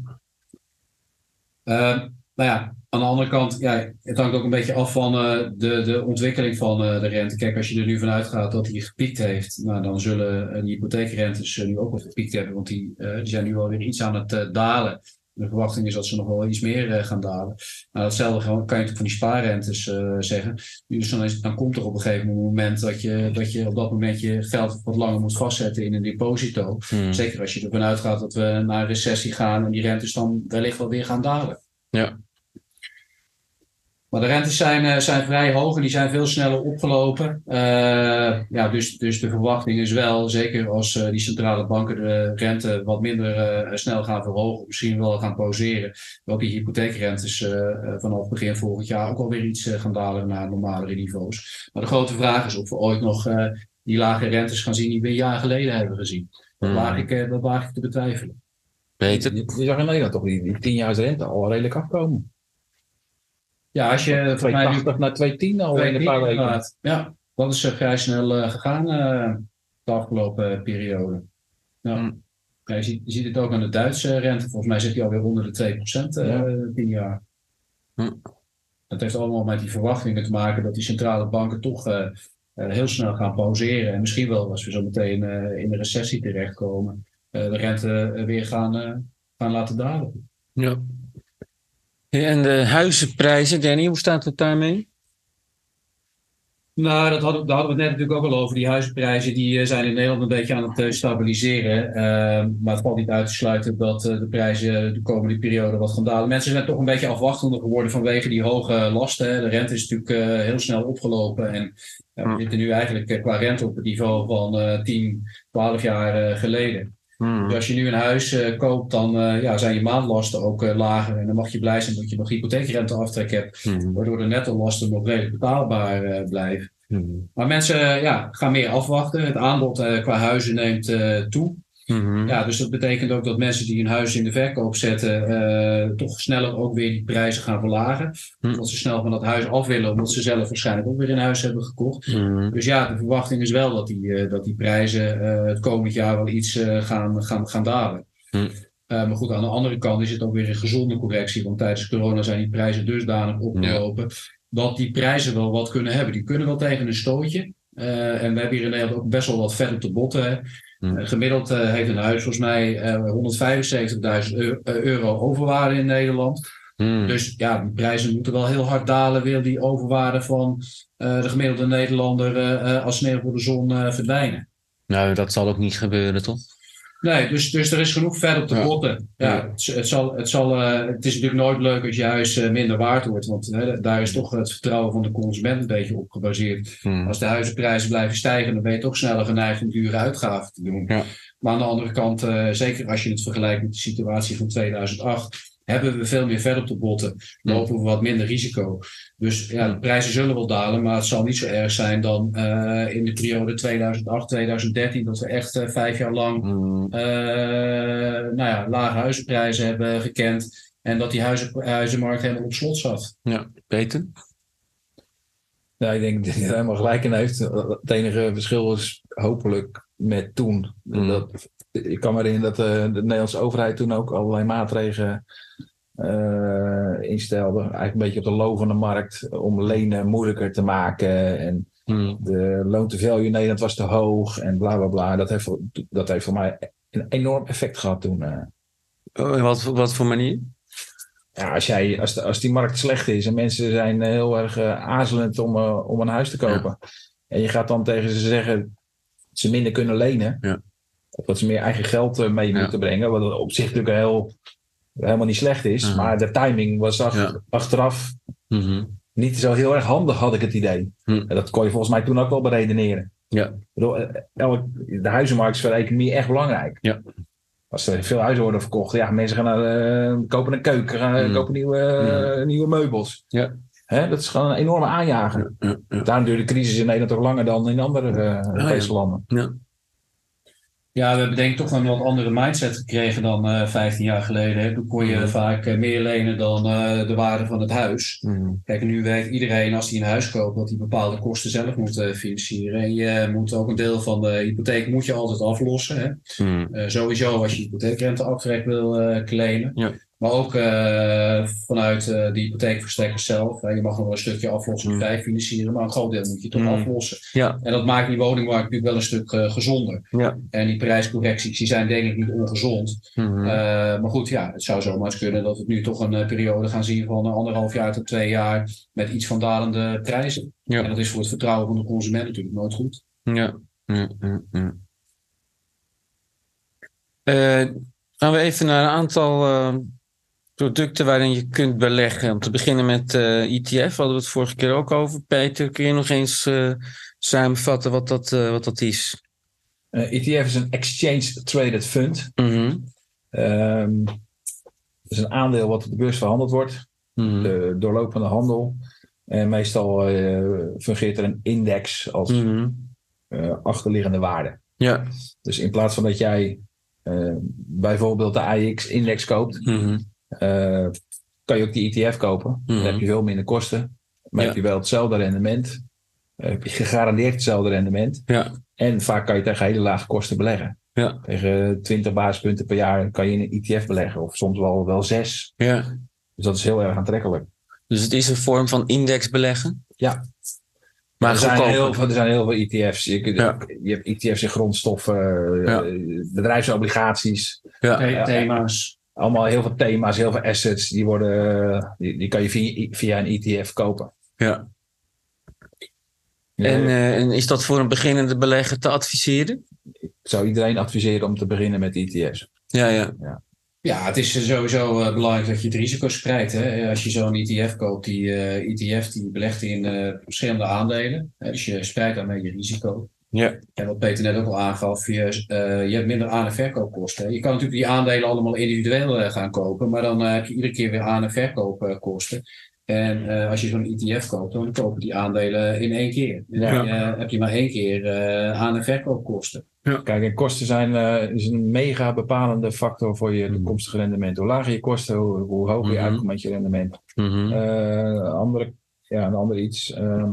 Uh, nou ja, aan de andere kant, ja, het hangt ook een beetje af van de, de ontwikkeling van de rente. Kijk, als je er nu vanuit gaat dat hij gepiekt heeft, nou, dan zullen die hypotheekrentes nu ook wel gepiekt hebben, want die, die zijn nu alweer iets aan het dalen. De verwachting is dat ze nog wel iets meer gaan dalen. Nou, datzelfde kan je natuurlijk van die spaarrentes zeggen. Dus dan, is, dan komt er op een gegeven moment dat je, dat je op dat moment je geld wat langer moet vastzetten in een deposito. Hmm. Zeker als je ervan uitgaat dat we naar een recessie gaan en die rentes dan wellicht wel weer gaan dalen. Ja, maar de rentes zijn, uh, zijn vrij hoog en die zijn veel sneller opgelopen. Uh, ja, dus, dus de verwachting is wel, zeker als uh, die centrale banken de rente wat minder snel gaan verhogen, misschien wel gaan pauzeren, dat die hypotheekrentes vanaf begin volgend jaar ook alweer iets gaan dalen naar normalere niveaus. Maar de grote vraag is of we ooit nog die lage rentes gaan zien die we een jaar geleden hebben gezien. Dat, mm. waag, ik, dat waag ik te betwijfelen. Peter? Je, je zag in Nederland toch die, die 10 jaar rente al redelijk afkomen. Ja, als je... 280 naar 210 al in een paar weken. Ja, dat is uh, vrij snel uh, gegaan uh, de afgelopen periode. Ja. Mm. Ja, je, ziet, je, ziet, het ook aan de Duitse rente. Volgens mij zit die alweer onder de 2% ja. 10 jaar. Mm. Dat heeft allemaal met die verwachtingen te maken dat die centrale banken toch heel snel gaan pauzeren. En misschien wel, als we zo meteen in de recessie terechtkomen, de rente weer gaan, gaan laten dalen. Ja. En de huizenprijzen, Danny, hoe staat het daarmee? Nou, dat hadden, daar hadden we het net natuurlijk ook al over. Die huizenprijzen die eh, zijn in Nederland een beetje aan het eh, stabiliseren. Uh, maar het valt niet uit te sluiten dat uh, de prijzen de komende periode wat gaan dalen. Mensen zijn toch een beetje afwachtender geworden vanwege die hoge lasten. De rente is natuurlijk heel snel opgelopen. En we zitten nu eigenlijk qua rente op het niveau van 10, 12 jaar geleden. Hmm. Dus als je nu een huis uh, koopt, dan uh, ja, zijn je maandlasten ook uh, lager. En dan mag je blij zijn dat je nog hypotheekrenteaftrek hebt. Hmm. Waardoor de netto-lasten nog redelijk betaalbaar blijven. Hmm. Maar mensen ja, gaan meer afwachten. Het aanbod qua huizen neemt toe. Mhm. Ja, dus dat betekent ook dat mensen die hun huis in de verkoop zetten, uh, toch sneller ook weer die prijzen gaan verlagen. Mm. Dat ze snel van dat huis af willen, omdat ze zelf waarschijnlijk ook weer een huis hebben gekocht. Mhm. Dus ja, de verwachting is wel dat die, uh, dat die prijzen uh, het komend jaar wel iets gaan, gaan, gaan dalen. Mhm. maar goed, aan de andere kant is het ook weer een gezonde correctie, want tijdens corona zijn die prijzen dusdanig opgelopen dat die prijzen wel wat kunnen hebben. Die kunnen wel tegen een stootje. En we hebben hier in Nederland ook best wel wat vet op de botten. Hm. Eh, gemiddeld uh, heeft een huis volgens mij uh, 175.000 euro overwaarde in Nederland. Hm. Dus ja, die prijzen moeten wel heel hard dalen, wil die overwaarde van de gemiddelde Nederlander als sneeuw voor de zon verdwijnen. Nou, dat zal ook niet gebeuren, toch? Nee, dus, dus er is genoeg vet op de botten. Ja, Het, het, zal, het, zal, uh, het is natuurlijk nooit leuk als je huis uh, minder waard wordt. Want hè, daar is toch het vertrouwen van de consument een beetje op gebaseerd. Hmm. Als de huizenprijzen blijven stijgen, dan ben je toch sneller geneigd om dure uitgaven te doen. Ja. Maar aan de andere kant, uh, zeker als je het vergelijkt met de situatie van 2008 hebben we veel meer verder te botten, lopen we wat minder risico. Dus ja, de prijzen zullen wel dalen, maar het zal niet zo erg zijn dan uh, in de periode 2008-2013, dat we echt uh, vijf jaar lang uh, nou ja, lage huizenprijzen hebben gekend en dat die huizen, huizenmarkt helemaal op slot zat. Ja, Peter? Ja, ik denk dat hij helemaal gelijk in heeft. Het enige verschil is hopelijk met toen. Mm. Dat, ik kan me herinneren dat de, de Nederlandse overheid toen ook allerlei maatregelen uh, instelde. Eigenlijk een beetje op de lovende markt om lenen moeilijker te maken. En hmm. de loan to value in Nederland was te hoog en bla bla bla. Dat heeft, dat heeft voor mij een enorm effect gehad toen. Uh. Oh, wat, wat voor manier? Ja, als, jij, als, de, als die markt slecht is en mensen zijn heel erg uh, aarzelend om, om een huis te kopen. En je gaat dan tegen ze zeggen dat ze minder kunnen lenen. Ja. Of dat ze meer eigen geld mee moeten brengen. Wat op zich natuurlijk heel helemaal niet slecht is. Maar de timing was achteraf mhm. niet zo heel erg handig, had ik het idee. Mhm. En dat kon je volgens mij toen ook wel beredeneren. Ja. Eh, de huizenmarkt is voor de economie echt belangrijk. Ja. Als er veel huizen worden verkocht, ja, mensen gaan naar, uh, kopen een keuken, gaan, mm. kopen nieuwe, uh, nieuwe meubels. Ja. Hè, dat is gewoon een enorme aanjager. Ja, ja, Daarom duurt de crisis in Nederland toch langer dan in andere uh, Europese landen. Ja. Ja, we hebben denk ik toch een wat andere mindset gekregen dan uh, eh, 15 jaar geleden. Toen kon je mm. vaak uh, meer lenen dan uh, de waarde van het huis. Mm. Kijk, nu weet iedereen als hij een huis koopt dat hij bepaalde kosten zelf moet financieren. En je moet ook een deel van de hypotheek moet je altijd aflossen. Hè? Mm. sowieso als je hypotheekrenteaftrek wil claimen. Ja. Maar ook uh, vanuit uh, de hypotheekverstrekkers zelf. Je mag nog een stukje aflossing vrij mm. financieren, maar een groot deel moet je toch mm. aflossen. Ja. En dat maakt die woningmarkt natuurlijk wel een stuk gezonder. Ja. En die prijscorrecties die zijn denk ik niet ongezond. Mm. maar goed, ja, het zou zomaar eens kunnen dat we nu toch een periode gaan zien van anderhalf jaar tot twee jaar met iets van dalende prijzen. Ja. En dat is voor het vertrouwen van de consument natuurlijk nooit goed. Ja. gaan we even naar een aantal producten waarin je kunt beleggen. Om te beginnen met uh, eh, ETF, hadden we het vorige keer ook over. Peter, kun je nog eens uh, samenvatten wat dat, uh, wat dat is? ETF is een Exchange Traded Fund. Mm -hmm. um, het is een aandeel wat op de beurs verhandeld wordt. Mm -hmm. De doorlopende handel. En meestal fungeert er een index als mm -hmm. achterliggende waarde. Ja. Dus in plaats van dat jij bijvoorbeeld de AX-index koopt, -hmm. Uh, kan je ook die ETF kopen. Dan heb je veel minder kosten. Maar Ja. heb je wel hetzelfde rendement. Uh, heb je gegarandeerd hetzelfde rendement. Ja. En vaak kan je tegen hele lage kosten beleggen. Ja. Tegen 20 basispunten per jaar kan je in een ETF beleggen. Of soms wel, wel zes. ja. Dus dat is heel erg aantrekkelijk. Dus het is een vorm van index beleggen? Ja. Maar er, zijn heel, veel- er zijn heel veel ETF's. Je, Ja. je hebt ETF's in grondstoffen, Ja. eh, bedrijfsobligaties. Thema's. Allemaal heel veel thema's, heel veel assets. Die, worden, die, die kan je via, via een ETF kopen. ja. En, eh, en is dat voor een beginnende belegger te adviseren? Ik zou iedereen adviseren om te beginnen met ETF's. Ja, ja. Ja, het is sowieso eh, belangrijk dat je het risico spreidt. Hè? Als je zo'n ETF koopt, die eh, ETF die belegt in eh, verschillende aandelen. Hè? Dus je spreidt daarmee je risico. Ja. En wat Peter net ook al aangaf, je, eh, je hebt minder aan- en verkoopkosten. hè. Je kan natuurlijk die aandelen allemaal individueel eh, gaan kopen, maar dan eh, heb je iedere keer weer aan- en verkoopkosten. En eh, als je zo'n ETF koopt, dan kopen die aandelen in één keer. En Ja. dan eh, heb je maar één keer eh, aan- en verkoopkosten. Kijk, en kosten zijn eh, is een mega bepalende factor voor je toekomstige rendement. Hoe lager je kosten, hoe, hoe hoger je Mhm. uitkomt met je rendement. Mhm. Eh, andere, ja, een ander iets. ehm,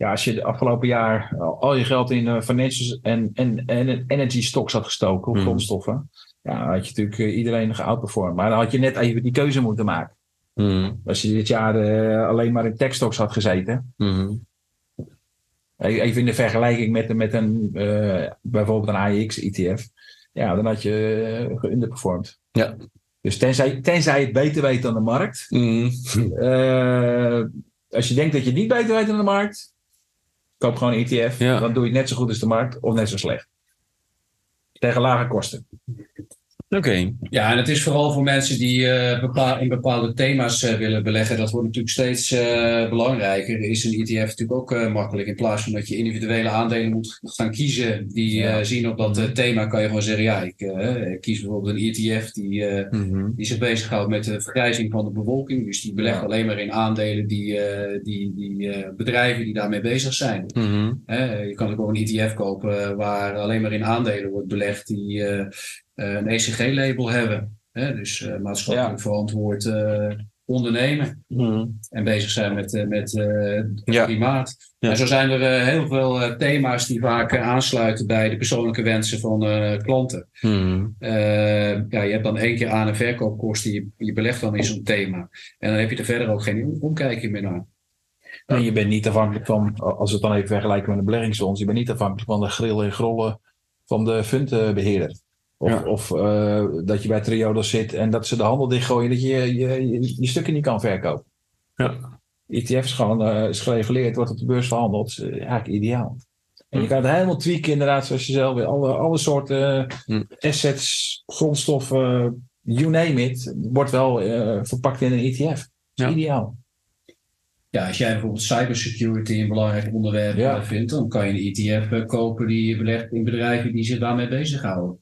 ja, als je de afgelopen jaar al, al je geld in uh, financials en, en, en energy stocks had gestoken, of Mhm. grondstoffen, ja, dan had je natuurlijk eh, iedereen geoutperformed. Maar dan had je net even die keuze moeten maken. Mhm. Als je dit jaar eh, alleen maar in tech stocks had gezeten, Mhm. Even in de vergelijking met, met een, eh, bijvoorbeeld een AEX-ETF. Ja, dan had je geunderperformed. Ja. Dus tenzij, tenzij je het beter weet dan de markt. Mhm. eh, als je denkt dat je het niet beter weet dan de markt. Koop gewoon een ETF. Ja. Dan doe je het net zo goed als de markt of net zo slecht. Tegen lage kosten. Oké. Ja, en het is vooral voor mensen die eh, bepaal, in bepaalde thema's eh, willen beleggen. Dat wordt natuurlijk steeds eh, belangrijker. Is een ETF natuurlijk ook makkelijk. In plaats van dat je individuele aandelen moet gaan kiezen die Ja. zien op dat eh, thema, kan je gewoon zeggen: ja, ik ik kies bijvoorbeeld een ETF die, Mhm. die zich bezighoudt met de vergrijzing van de bevolking. Dus die belegt Ja. alleen maar in aandelen die, die, die bedrijven die daarmee bezig zijn. Mhm. Je kan ook een ETF kopen waar alleen maar in aandelen wordt belegd die een ECG-label hebben. Hè, dus eh, maatschappelijk Ja. verantwoord eh, ondernemen Mhm. en bezig zijn met, eh, met eh, het Ja. klimaat. Ja. En zo zijn er eh, heel veel eh, thema's die vaak eh, aansluiten bij de persoonlijke wensen van eh, klanten. Mhm. Eh, ja, je hebt dan één keer aan- en verkoopkosten, je, je belegt dan in zo'n thema. En dan heb je er verder ook geen omkijking meer naar. En je bent niet afhankelijk van, als we het dan even vergelijken met een beleggingsfonds, je bent niet afhankelijk van de grillen en grollen van de fundbeheerder. Of, Ja. of eh, dat je bij Triodos zit en dat ze de handel dichtgooien, dat je je, je, je stukken niet kan verkopen. Ja. ETF is gewoon eh, is gereguleerd, wordt op de beurs verhandeld. is eh, eigenlijk ideaal. En je kan het helemaal tweaken inderdaad, zoals je zelf wil. Alle, alle soorten Hm. assets, grondstoffen, you name it, wordt wel eh, verpakt in een ETF. Ja. Ideaal. Ja, als jij bijvoorbeeld cybersecurity een belangrijk onderwerp Ja. vindt, dan kan je een ETF kopen die je belegt in bedrijven die zich daarmee bezighouden.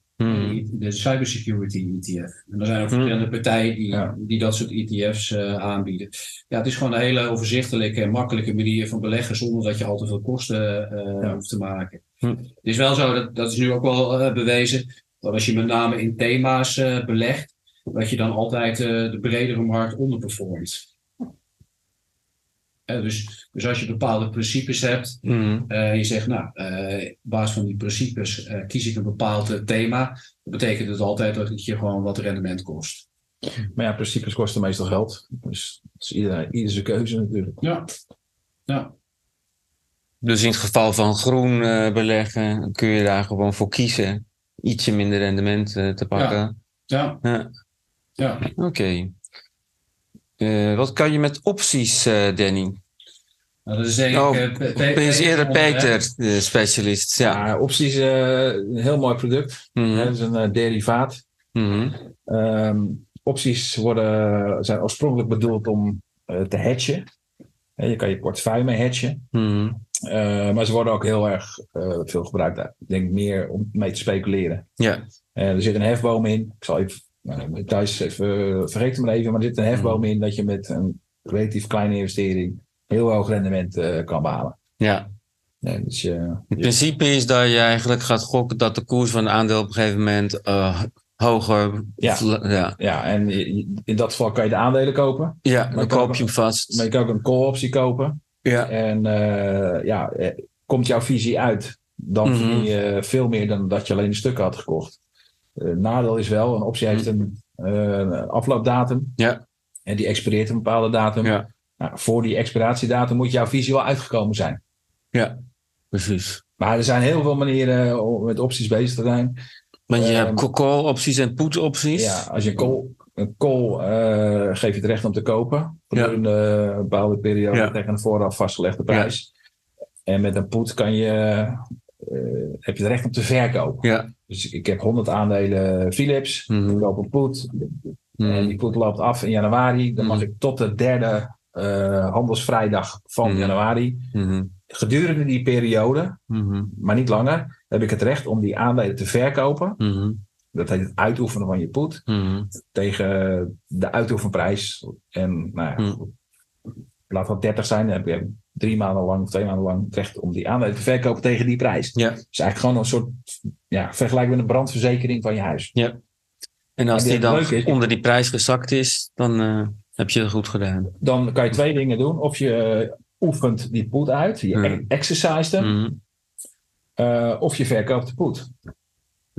De cybersecurity ETF. En er zijn ook Hmm. verschillende partijen die, Ja. die dat soort ETF's eh, aanbieden. Ja, het is gewoon een hele overzichtelijke en makkelijke manier van beleggen zonder dat je al te veel kosten eh, Ja. hoeft te maken. Hmm. Het is wel zo, dat, dat is nu ook wel eh, bewezen, dat als je met name in thema's belegt, dat je dan altijd de bredere markt onderperformt. Eh, dus, dus als je bepaalde principes hebt, Mhm. eh, je zegt, nou, eh, op basis van die principes kies ik een bepaald thema. Betekent het altijd dat het je gewoon wat rendement kost. Maar ja, principes kosten meestal geld. Dus dat is ieder, ieder zijn keuze natuurlijk. Ja. ja. Dus in het geval van groen uh, beleggen kun je daar gewoon voor kiezen. Ietsje minder rendement uh, te pakken. Ja. Ja. ja. Oké. Okay. Uh, wat kan je met opties, Danny? Nou, dat is oh, eerder Peter, de specialist. Ja. ja opties, een heel mooi product. Mm -hmm. Dat is een derivaat. Mm -hmm. um, opties worden, zijn oorspronkelijk bedoeld om te hedgen. Je kan je portefeuille mee. Mm. Uh, maar ze worden ook heel erg uh, veel gebruikt. Ik denk meer om mee te speculeren. Ja. Uh, er zit een hefboom in. Ik zal even, nou, thuis even, vergeet het maar even. Maar er zit een hefboom in dat je met een relatief kleine investering heel hoog rendement kan behalen. Ja. ja dus, In principe is dat je eigenlijk gaat gokken dat de koers van een aandeel op een gegeven moment hoger. Ja. ja. ja, en in dat geval kan je de aandelen kopen. Ja, dan koop je hem vast. Maar je kan ook een call-optie kopen. Ja. En uh, ja, komt jouw visie uit, dan Mhm. verdien je veel meer dan dat je alleen de stukken had gekocht. Uh, nadeel is wel, een optie heeft een uh, afloopdatum. Ja. En die expireert een bepaalde datum. Ja. Nou, voor die expiratiedatum moet jouw visie wel uitgekomen zijn. Ja, precies. Maar er zijn heel veel manieren om met opties bezig te zijn. Maar je Ehm, hebt call-opties en put-opties. Ja, als je call, een call uh, geef je het recht om te kopen. Gedurende een bepaalde periode Ja. tegen een vooraf vastgelegde prijs. En met een put kan je, uh, heb je het recht om te verkopen. Ja. Dus ik heb 100 aandelen Philips. Mhm. Ik koop een put. Mhm. En die put loopt af in januari. Dan mag Mhm. ik tot de derde uh, handelsvrijdag van Mhm. januari. Mhm. Gedurende die periode, Mhm. maar niet langer, heb ik het recht om die aandelen te verkopen. Dat heet het uitoefenen van je put. Tegen de uitoefenprijs. En nou ja, laat dat 30 zijn, dan heb je drie maanden lang of twee maanden lang het recht om die aandelen te verkopen tegen die prijs. Ja. Dus eigenlijk gewoon een soort ja, vergelijk met een brandverzekering van je huis. En als En die dan is- onder die prijs gezakt is, dan eh, heb je het goed gedaan. Dan kan je twee dingen doen. Of je eh, oefent die put uit, je Hmm. e- exercise hem, Mhm. eh, of je verkoopt de put. Ah,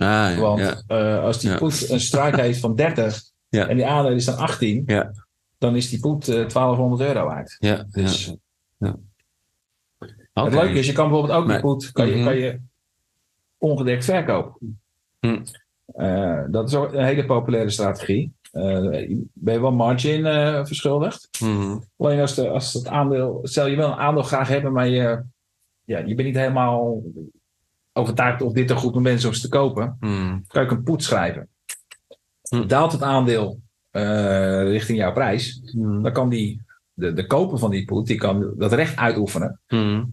ja. Want ja. eh, als die Ja. put een strike heeft van 30 Ja. en die aandelen is dan 18, Ja. dan is die put eh, 1200 euro waard. Ja, ja. Dus. Het leuke is, je kan bijvoorbeeld ook Maar- die put kan je, Mhm. kan je ongedekt verkopen. Hm. Eh, dat is ook een hele populaire strategie. Eh, ben je wel margin eh, verschuldigd? Mhm. Alleen als, de, als het aandeel, stel je wil een aandeel graag hebben, maar je, ja, je bent niet helemaal overtuigd of dit een goed moment is om ze te kopen, Mhm. kan je ook een put schrijven. Hm. Daalt het aandeel eh, richting jouw prijs, Mhm. dan kan die, de, de koper van die put, die kan dat recht uitoefenen. Mhm.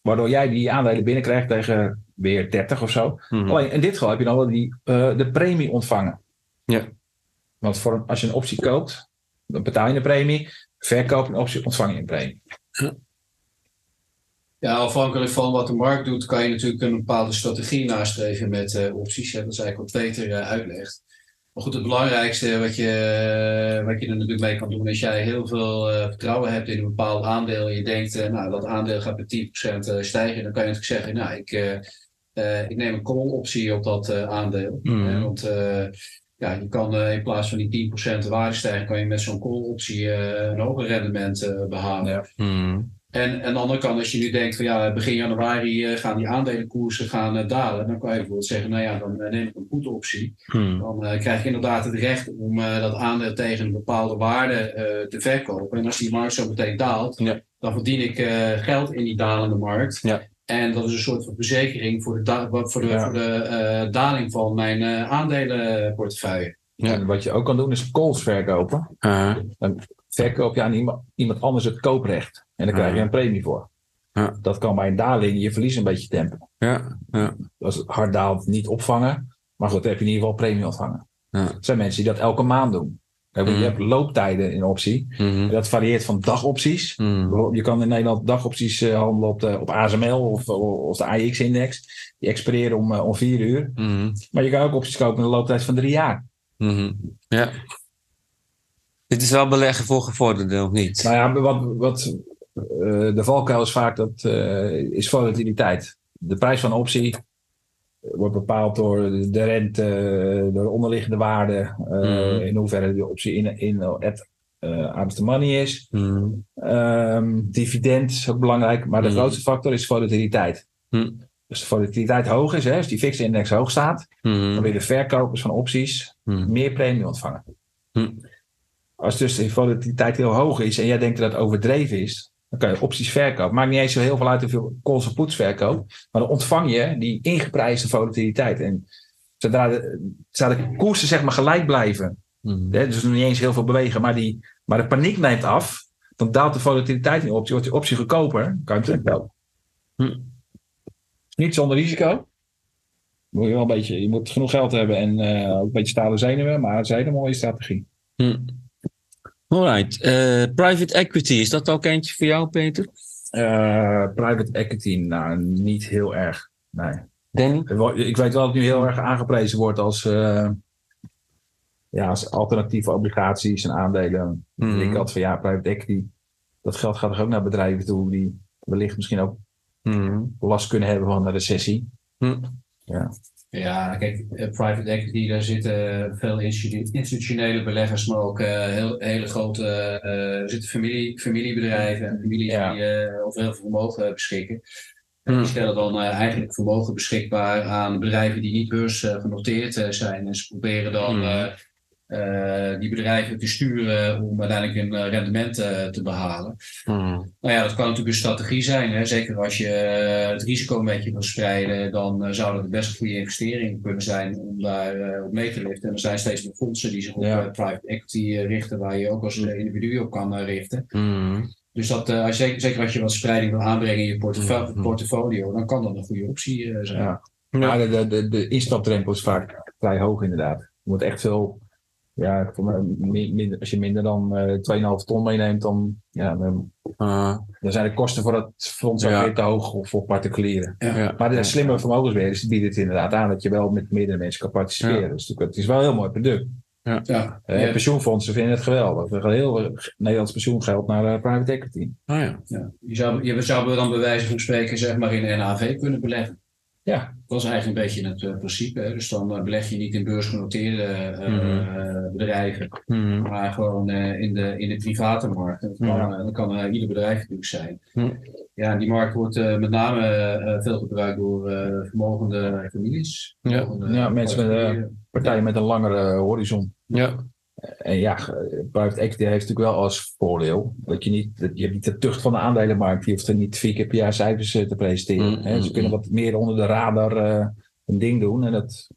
Waardoor jij die aandelen binnenkrijgt tegen weer 30 of zo. Alleen in dit geval heb je dan wel die, de premie ontvangen. Ja. Want voor, als je een optie koopt, dan betaal je een premie. Verkoop een optie, ontvang je een premie. Ja, afhankelijk van wat de markt doet, kan je natuurlijk een bepaalde strategie nastreven met eh, opties. Hè. Dat is eigenlijk wat Peter eh, uitlegt. Maar goed, het belangrijkste wat je, eh, wat je er natuurlijk mee kan doen, is jij heel veel eh, vertrouwen hebt in een bepaald aandeel en je denkt, nou, dat aandeel gaat met 10% eh, stijgen, dan kan je natuurlijk zeggen, nou, ik, eh, eh, ik neem een call-optie op dat eh, aandeel. Mhm. Eh, want eh, ja, je kan eh, in plaats van die 10% waardestijging, kan je met zo'n call-optie eh, een hoger rendement eh, behalen. Ja. Mhm. En en aan de andere kant, als je nu denkt van ja, begin januari eh, gaan die aandelenkoersen gaan dalen, dan kan je bijvoorbeeld zeggen, nou ja, dan neem ik een put-optie. Mhm. Dan eh, krijg je inderdaad het recht om eh, dat aandeel tegen een bepaalde waarde eh, te verkopen. En als die markt zo meteen daalt, Ja. dan verdien ik eh, geld in die dalende markt. Ja. En dat is een soort van verzekering voor de, da- voor de, Ja. voor de eh, daling van mijn eh, aandelenportefeuille. Ja. En wat je ook kan doen is calls verkopen. Ah, Verkoop je aan iemand, iemand anders het kooprecht. En dan krijg je Ah. een premie voor. Ja. Dat kan bij een daling je verlies een beetje tempen. ja, ja. Als het hard daalt, niet opvangen. Maar goed, dan heb je in ieder geval premie ontvangen. Ja. Er zijn mensen die dat elke maand doen. Je Mhm. hebt looptijden in optie. Mhm. Dat varieert van dagopties. Mhm. Je kan in Nederland dagopties eh, handelen op, de, op ASML of, of de AX-index. Die expireren om, eh, om vier uur. Maar je kan ook opties kopen in een looptijd van drie jaar. Ja. Dit is wel beleggen voor gevorderden, of niet? Nou ja, wat, wat eh, de valkuil is vaak dat, is volatiliteit. De prijs van een optie wordt bepaald door de rente, door de onderliggende waarde, Mhm. in hoeverre de optie in, in out of the money is. Hmm. Ehm, dividend is ook belangrijk, maar de Mhm. grootste factor is volatiliteit. Als de volatiliteit hoog is, hè, als die fixed index hoog staat, dan willen verkopers van opties meer premie ontvangen. Als dus de volatiliteit heel hoog is en jij denkt dat het overdreven is, dan kan je opties verkopen. Maakt niet eens zo heel veel uit hoeveel calls of puts verkoopt, maar dan ontvang je die ingeprijsde volatiliteit. En zodra de, zodra de koersen zeg maar gelijk blijven, Hmm. hè, dus nog niet eens heel veel bewegen, maar, die, maar de paniek neemt af, dan daalt de volatiliteit in de optie, wordt die optie goedkoper, kan je hem terugkopen. Hm. Niet zonder risico. Moet je, wel een beetje, je moet genoeg geld hebben en ook een beetje stalen zenuwen, maar het is een hele mooie strategie. Hmm. Alright. Eh, private equity, is dat ook eentje voor jou, Peter? Eh, private equity, nou, niet heel erg. Nee. Danny? Ik weet wel dat het nu heel erg aangeprezen wordt als, eh, ja, als alternatieve obligaties en aandelen. Mhm. Ik altijd van ja, private equity, dat geld gaat toch ook naar bedrijven toe die wellicht misschien ook Hmm. last kunnen hebben van een recessie. Hmm. Ja, kijk, eh, private equity, daar zitten veel institu- institutionele beleggers, maar ook eh, heel, hele grote, er zitten familie, familiebedrijven en families Ja. die eh, over heel veel vermogen beschikken. En Hmm. die stellen dan eigenlijk vermogen beschikbaar aan bedrijven die niet beursgenoteerd zijn. En ze proberen dan Hmm. eh, die bedrijven te sturen om uiteindelijk een eh, rendement eh, te behalen. Hmm. Nou ja, dat kan natuurlijk een strategie zijn. Hè? Zeker als je het risico een beetje wil spreiden, dan zou dat best een goede investering kunnen zijn om daar eh, op mee te liften. En er zijn steeds meer fondsen die zich op Ja. private equity richten, waar je ook als eh, individu op kan richten. Hmm. Dus dat, eh, als je, zeker als je wat spreiding wil aanbrengen in je portfolio, dan kan dat een goede optie eh, zijn. Ja. Maar de, de, de, de instapdrempel is vaak vrij hoog inderdaad. Je moet echt veel, ja, als je minder dan eh 2,5 ton meeneemt, dan, ja, dan, Ah, dan zijn de kosten voor dat fonds ook Ja. weer te hoog voor particulieren. ja. Maar de slimme vermogensbeheerders die bieden het inderdaad aan dat je wel met meerdere mensen kan participeren. Ja. Dus het is wel een heel mooi product. Ja. Eh, Ja. Pensioenfondsen vinden het geweldig. Er gaat heel veel Nederlands pensioengeld naar eh, private equity. Ah, ja. Ja. Je, zou, je zou dan bij wijze van spreken zeg maar in NAV kunnen beleggen. Ja. Dat is eigenlijk een beetje het eh, principe. hè. Dus dan eh, beleg je niet in beursgenoteerde eh, Mhm. bedrijven, Hmm. maar gewoon in, de, in de private markt. En Dat kan, dat kan ieder bedrijf natuurlijk zijn. Ja, die markt wordt met name veel gebruikt door vermogende families. Ja. Vermogende Ja, mensen met. Partijen met een langere horizon. Ja. En ja, private equity heeft natuurlijk wel als voordeel dat je niet, dat je hebt niet de tucht van de aandelenmarkt. Je hoeft er niet vier keer per jaar cijfers eh, te presenteren. Mm, hè. Ze mm, kunnen wat meer onder de radar eh, een ding doen. En dat is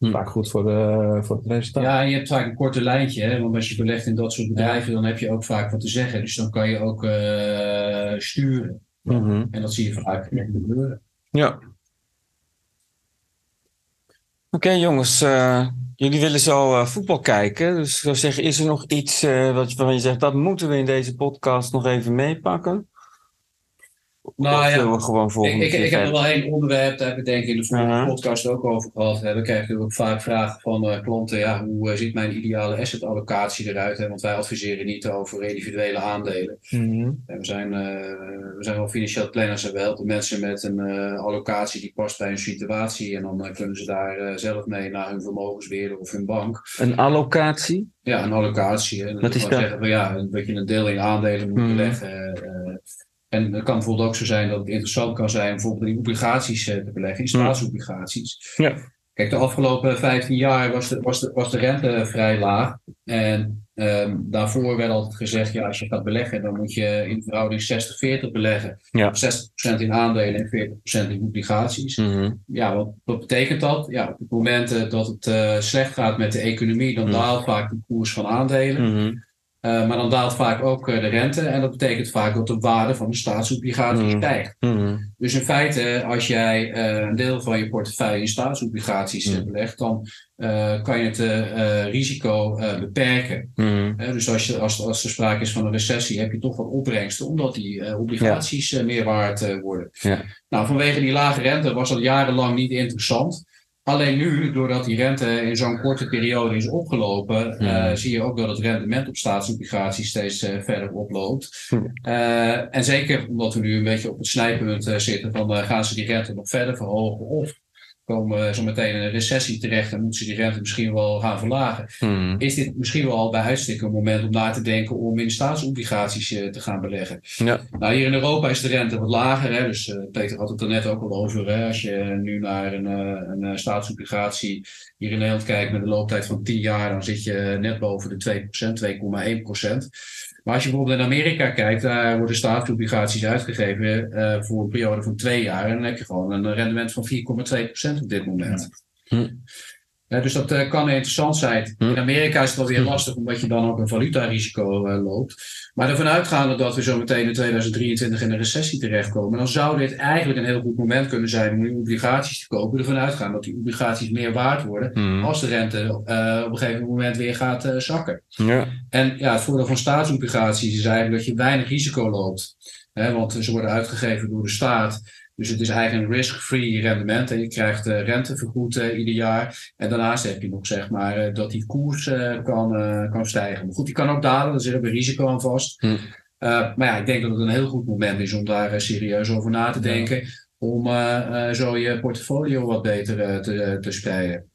Mm. vaak goed voor, eh, voor het resultaat. Ja, en je hebt vaak een korte lijntje, hè? want als je belegt in dat soort bedrijven, dan heb je ook vaak wat te zeggen. Dus dan kan je ook eh, sturen. Mhm. En dat zie je vaak gebeuren. Ja. Oké jongens, eh, jullie willen zo eh, voetbal kijken. Dus ik zou zeggen, is er nog iets eh, wat, waarvan je zegt, dat moeten we in deze podcast nog even meepakken? Nou Of ja, we gewoon Ik, ik, heb er wel één onderwerp, daar hebben we denk ik in de vorige Aha. podcast ook over gehad. Hè. We krijgen natuurlijk ook vaak vragen van eh, klanten, ja, hoe eh, ziet mijn ideale asset allocatie eruit? Hè? Want wij adviseren niet over individuele aandelen. Mhm. En we, zijn, eh, we zijn wel financieel planners en we helpen mensen met een allocatie die past bij hun situatie. En dan kunnen ze daar zelf mee naar hun vermogensbeheerder of hun bank. Een allocatie? Ja, een allocatie. Hè. Dat Wat is dat? zeggen ja, dat je een deel in aandelen moet Mhm. beleggen. En het kan bijvoorbeeld ook zo zijn dat het interessant kan zijn bijvoorbeeld in obligaties eh, te beleggen, in Mhm. staatsobligaties. Ja. Kijk, de afgelopen 15 jaar was de, was de, was de rente vrij laag. En ehm, daarvoor werd altijd gezegd, ja, als je gaat beleggen, dan moet je in verhouding 60-40 beleggen. Ja. 60% in aandelen en 40% in obligaties. Mhm. Ja, wat, wat betekent dat? Ja, op het moment eh, dat het eh, slecht gaat met de economie, dan Mhm. daalt vaak de koers van aandelen. Mhm. Uh, maar dan daalt vaak ook uh, de rente. En dat betekent vaak dat de waarde van de staatsobligatie Mhm. stijgt. Mhm. Dus in feite, als jij uh, een deel van je portefeuille in staatsobligaties Mhm. belegt, dan uh, kan je het risico beperken. Mhm. dus als, je, als, als er sprake is van een recessie, heb je toch wat opbrengsten, omdat die obligaties meer waard worden. Ja. Nou, vanwege die lage rente was dat jarenlang niet interessant. Alleen nu, doordat die rente in zo'n korte periode is opgelopen, uh, zie je ook dat het rendement op staatsobligaties steeds uh, verder oploopt. Uh, en zeker omdat we nu een beetje op het snijpunt zitten van gaan ze die rente nog verder verhogen of komen zo meteen in een recessie terecht en moeten ze die rente misschien wel gaan verlagen. Hmm. Is dit misschien wel bij uitstek een moment om na te denken om in staatsobligaties te gaan beleggen? Ja. Nou, hier in Europa is de rente wat lager. Hè? Dus uh, Peter had het er net ook al over. Hè? Als je nu naar een, een, een staatsobligatie hier in Nederland kijkt met een looptijd van 10 jaar, dan zit je net boven de 2%, 2,1%. Maar als je bijvoorbeeld in Amerika kijkt, daar worden staatsobligaties uitgegeven uh, voor een periode van twee jaar. En dan heb je gewoon een rendement van 4,2% op dit moment. Hm. Ja, dus dat uh, kan interessant zijn. Hm. In Amerika is het wel weer lastig, omdat je dan ook een valutarisico uh, loopt. Maar ervan uitgaande dat we zo meteen in 2023 in een recessie terechtkomen, dan zou dit eigenlijk een heel goed moment kunnen zijn om die obligaties te kopen. Ervan uitgaan dat die obligaties meer waard worden Hmm. als de rente uh, op een gegeven moment weer gaat uh, zakken. Ja. En ja, het voordeel van staatsobligaties is eigenlijk dat je weinig risico loopt. Hè, want ze worden uitgegeven door de staat. Dus het is eigenlijk een risk-free rendement. En je krijgt uh, rente vergoed uh, ieder jaar. En daarnaast heb je nog zeg maar uh, dat die koers kan, kan stijgen. Maar goed, die kan ook dalen. Daar zit ook een risico aan vast. Hm. maar ja, ik denk dat het een heel goed moment is om daar serieus over na te denken. Om zo je portfolio wat beter te, te spreiden.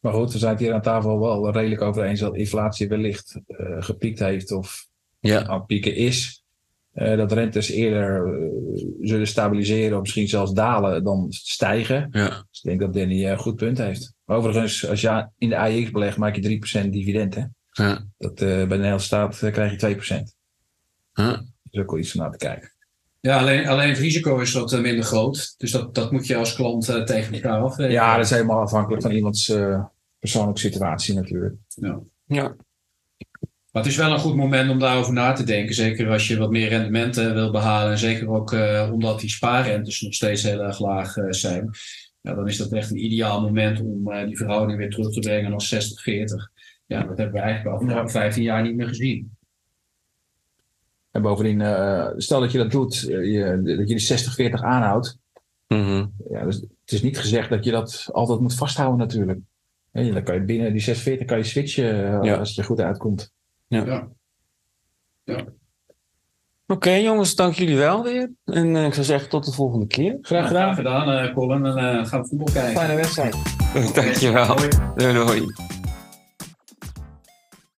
Maar goed, we zijn het hier aan tafel wel redelijk over eens dat inflatie wellicht gepiekt heeft of ja. aan het pieken is. Uh, dat rentes eerder uh, zullen stabiliseren of misschien zelfs dalen dan stijgen. Ja. Dus ik denk dat Danny een uh, goed punt heeft. Overigens, als je in de AX belegt, maak je 3% dividend. Hè? Ja. Dat, eh, bij de Nederlandse staat krijg je 2%. Ja. Dat is ook wel iets om naar te kijken. Ja, alleen, alleen het risico is wat minder groot. Dus dat, dat moet je als klant tegen elkaar afwegen. Ja, dat is helemaal afhankelijk van iemands persoonlijke situatie natuurlijk. Ja. ja. Maar het is wel een goed moment om daarover na te denken. Zeker als je wat meer rendementen wil behalen. En zeker ook uh, omdat die spaarrentes nog steeds heel erg laag uh, zijn. Ja, dan is dat echt een ideaal moment om uh, die verhouding weer terug te brengen naar 60-40. Ja, dat hebben we eigenlijk al afgelopen 15 jaar niet meer gezien. En bovendien, stel dat je dat doet, je, dat je die 60-40 aanhoudt. Mm -hmm. ja, dus het is niet gezegd dat je dat altijd moet vasthouden natuurlijk. Ja, dan kan je binnen die 46 kan je switchen ja. als het er goed uitkomt. Ja. ja. ja. Oké, okay, jongens, dank jullie wel weer. En uh, ik zou zeggen tot de volgende keer. Graag gedaan, Graag gedaan uh, Colin. En uh, gaan we voetbal kijken. Fijne wedstrijd. Dankjewel. Doei. doei.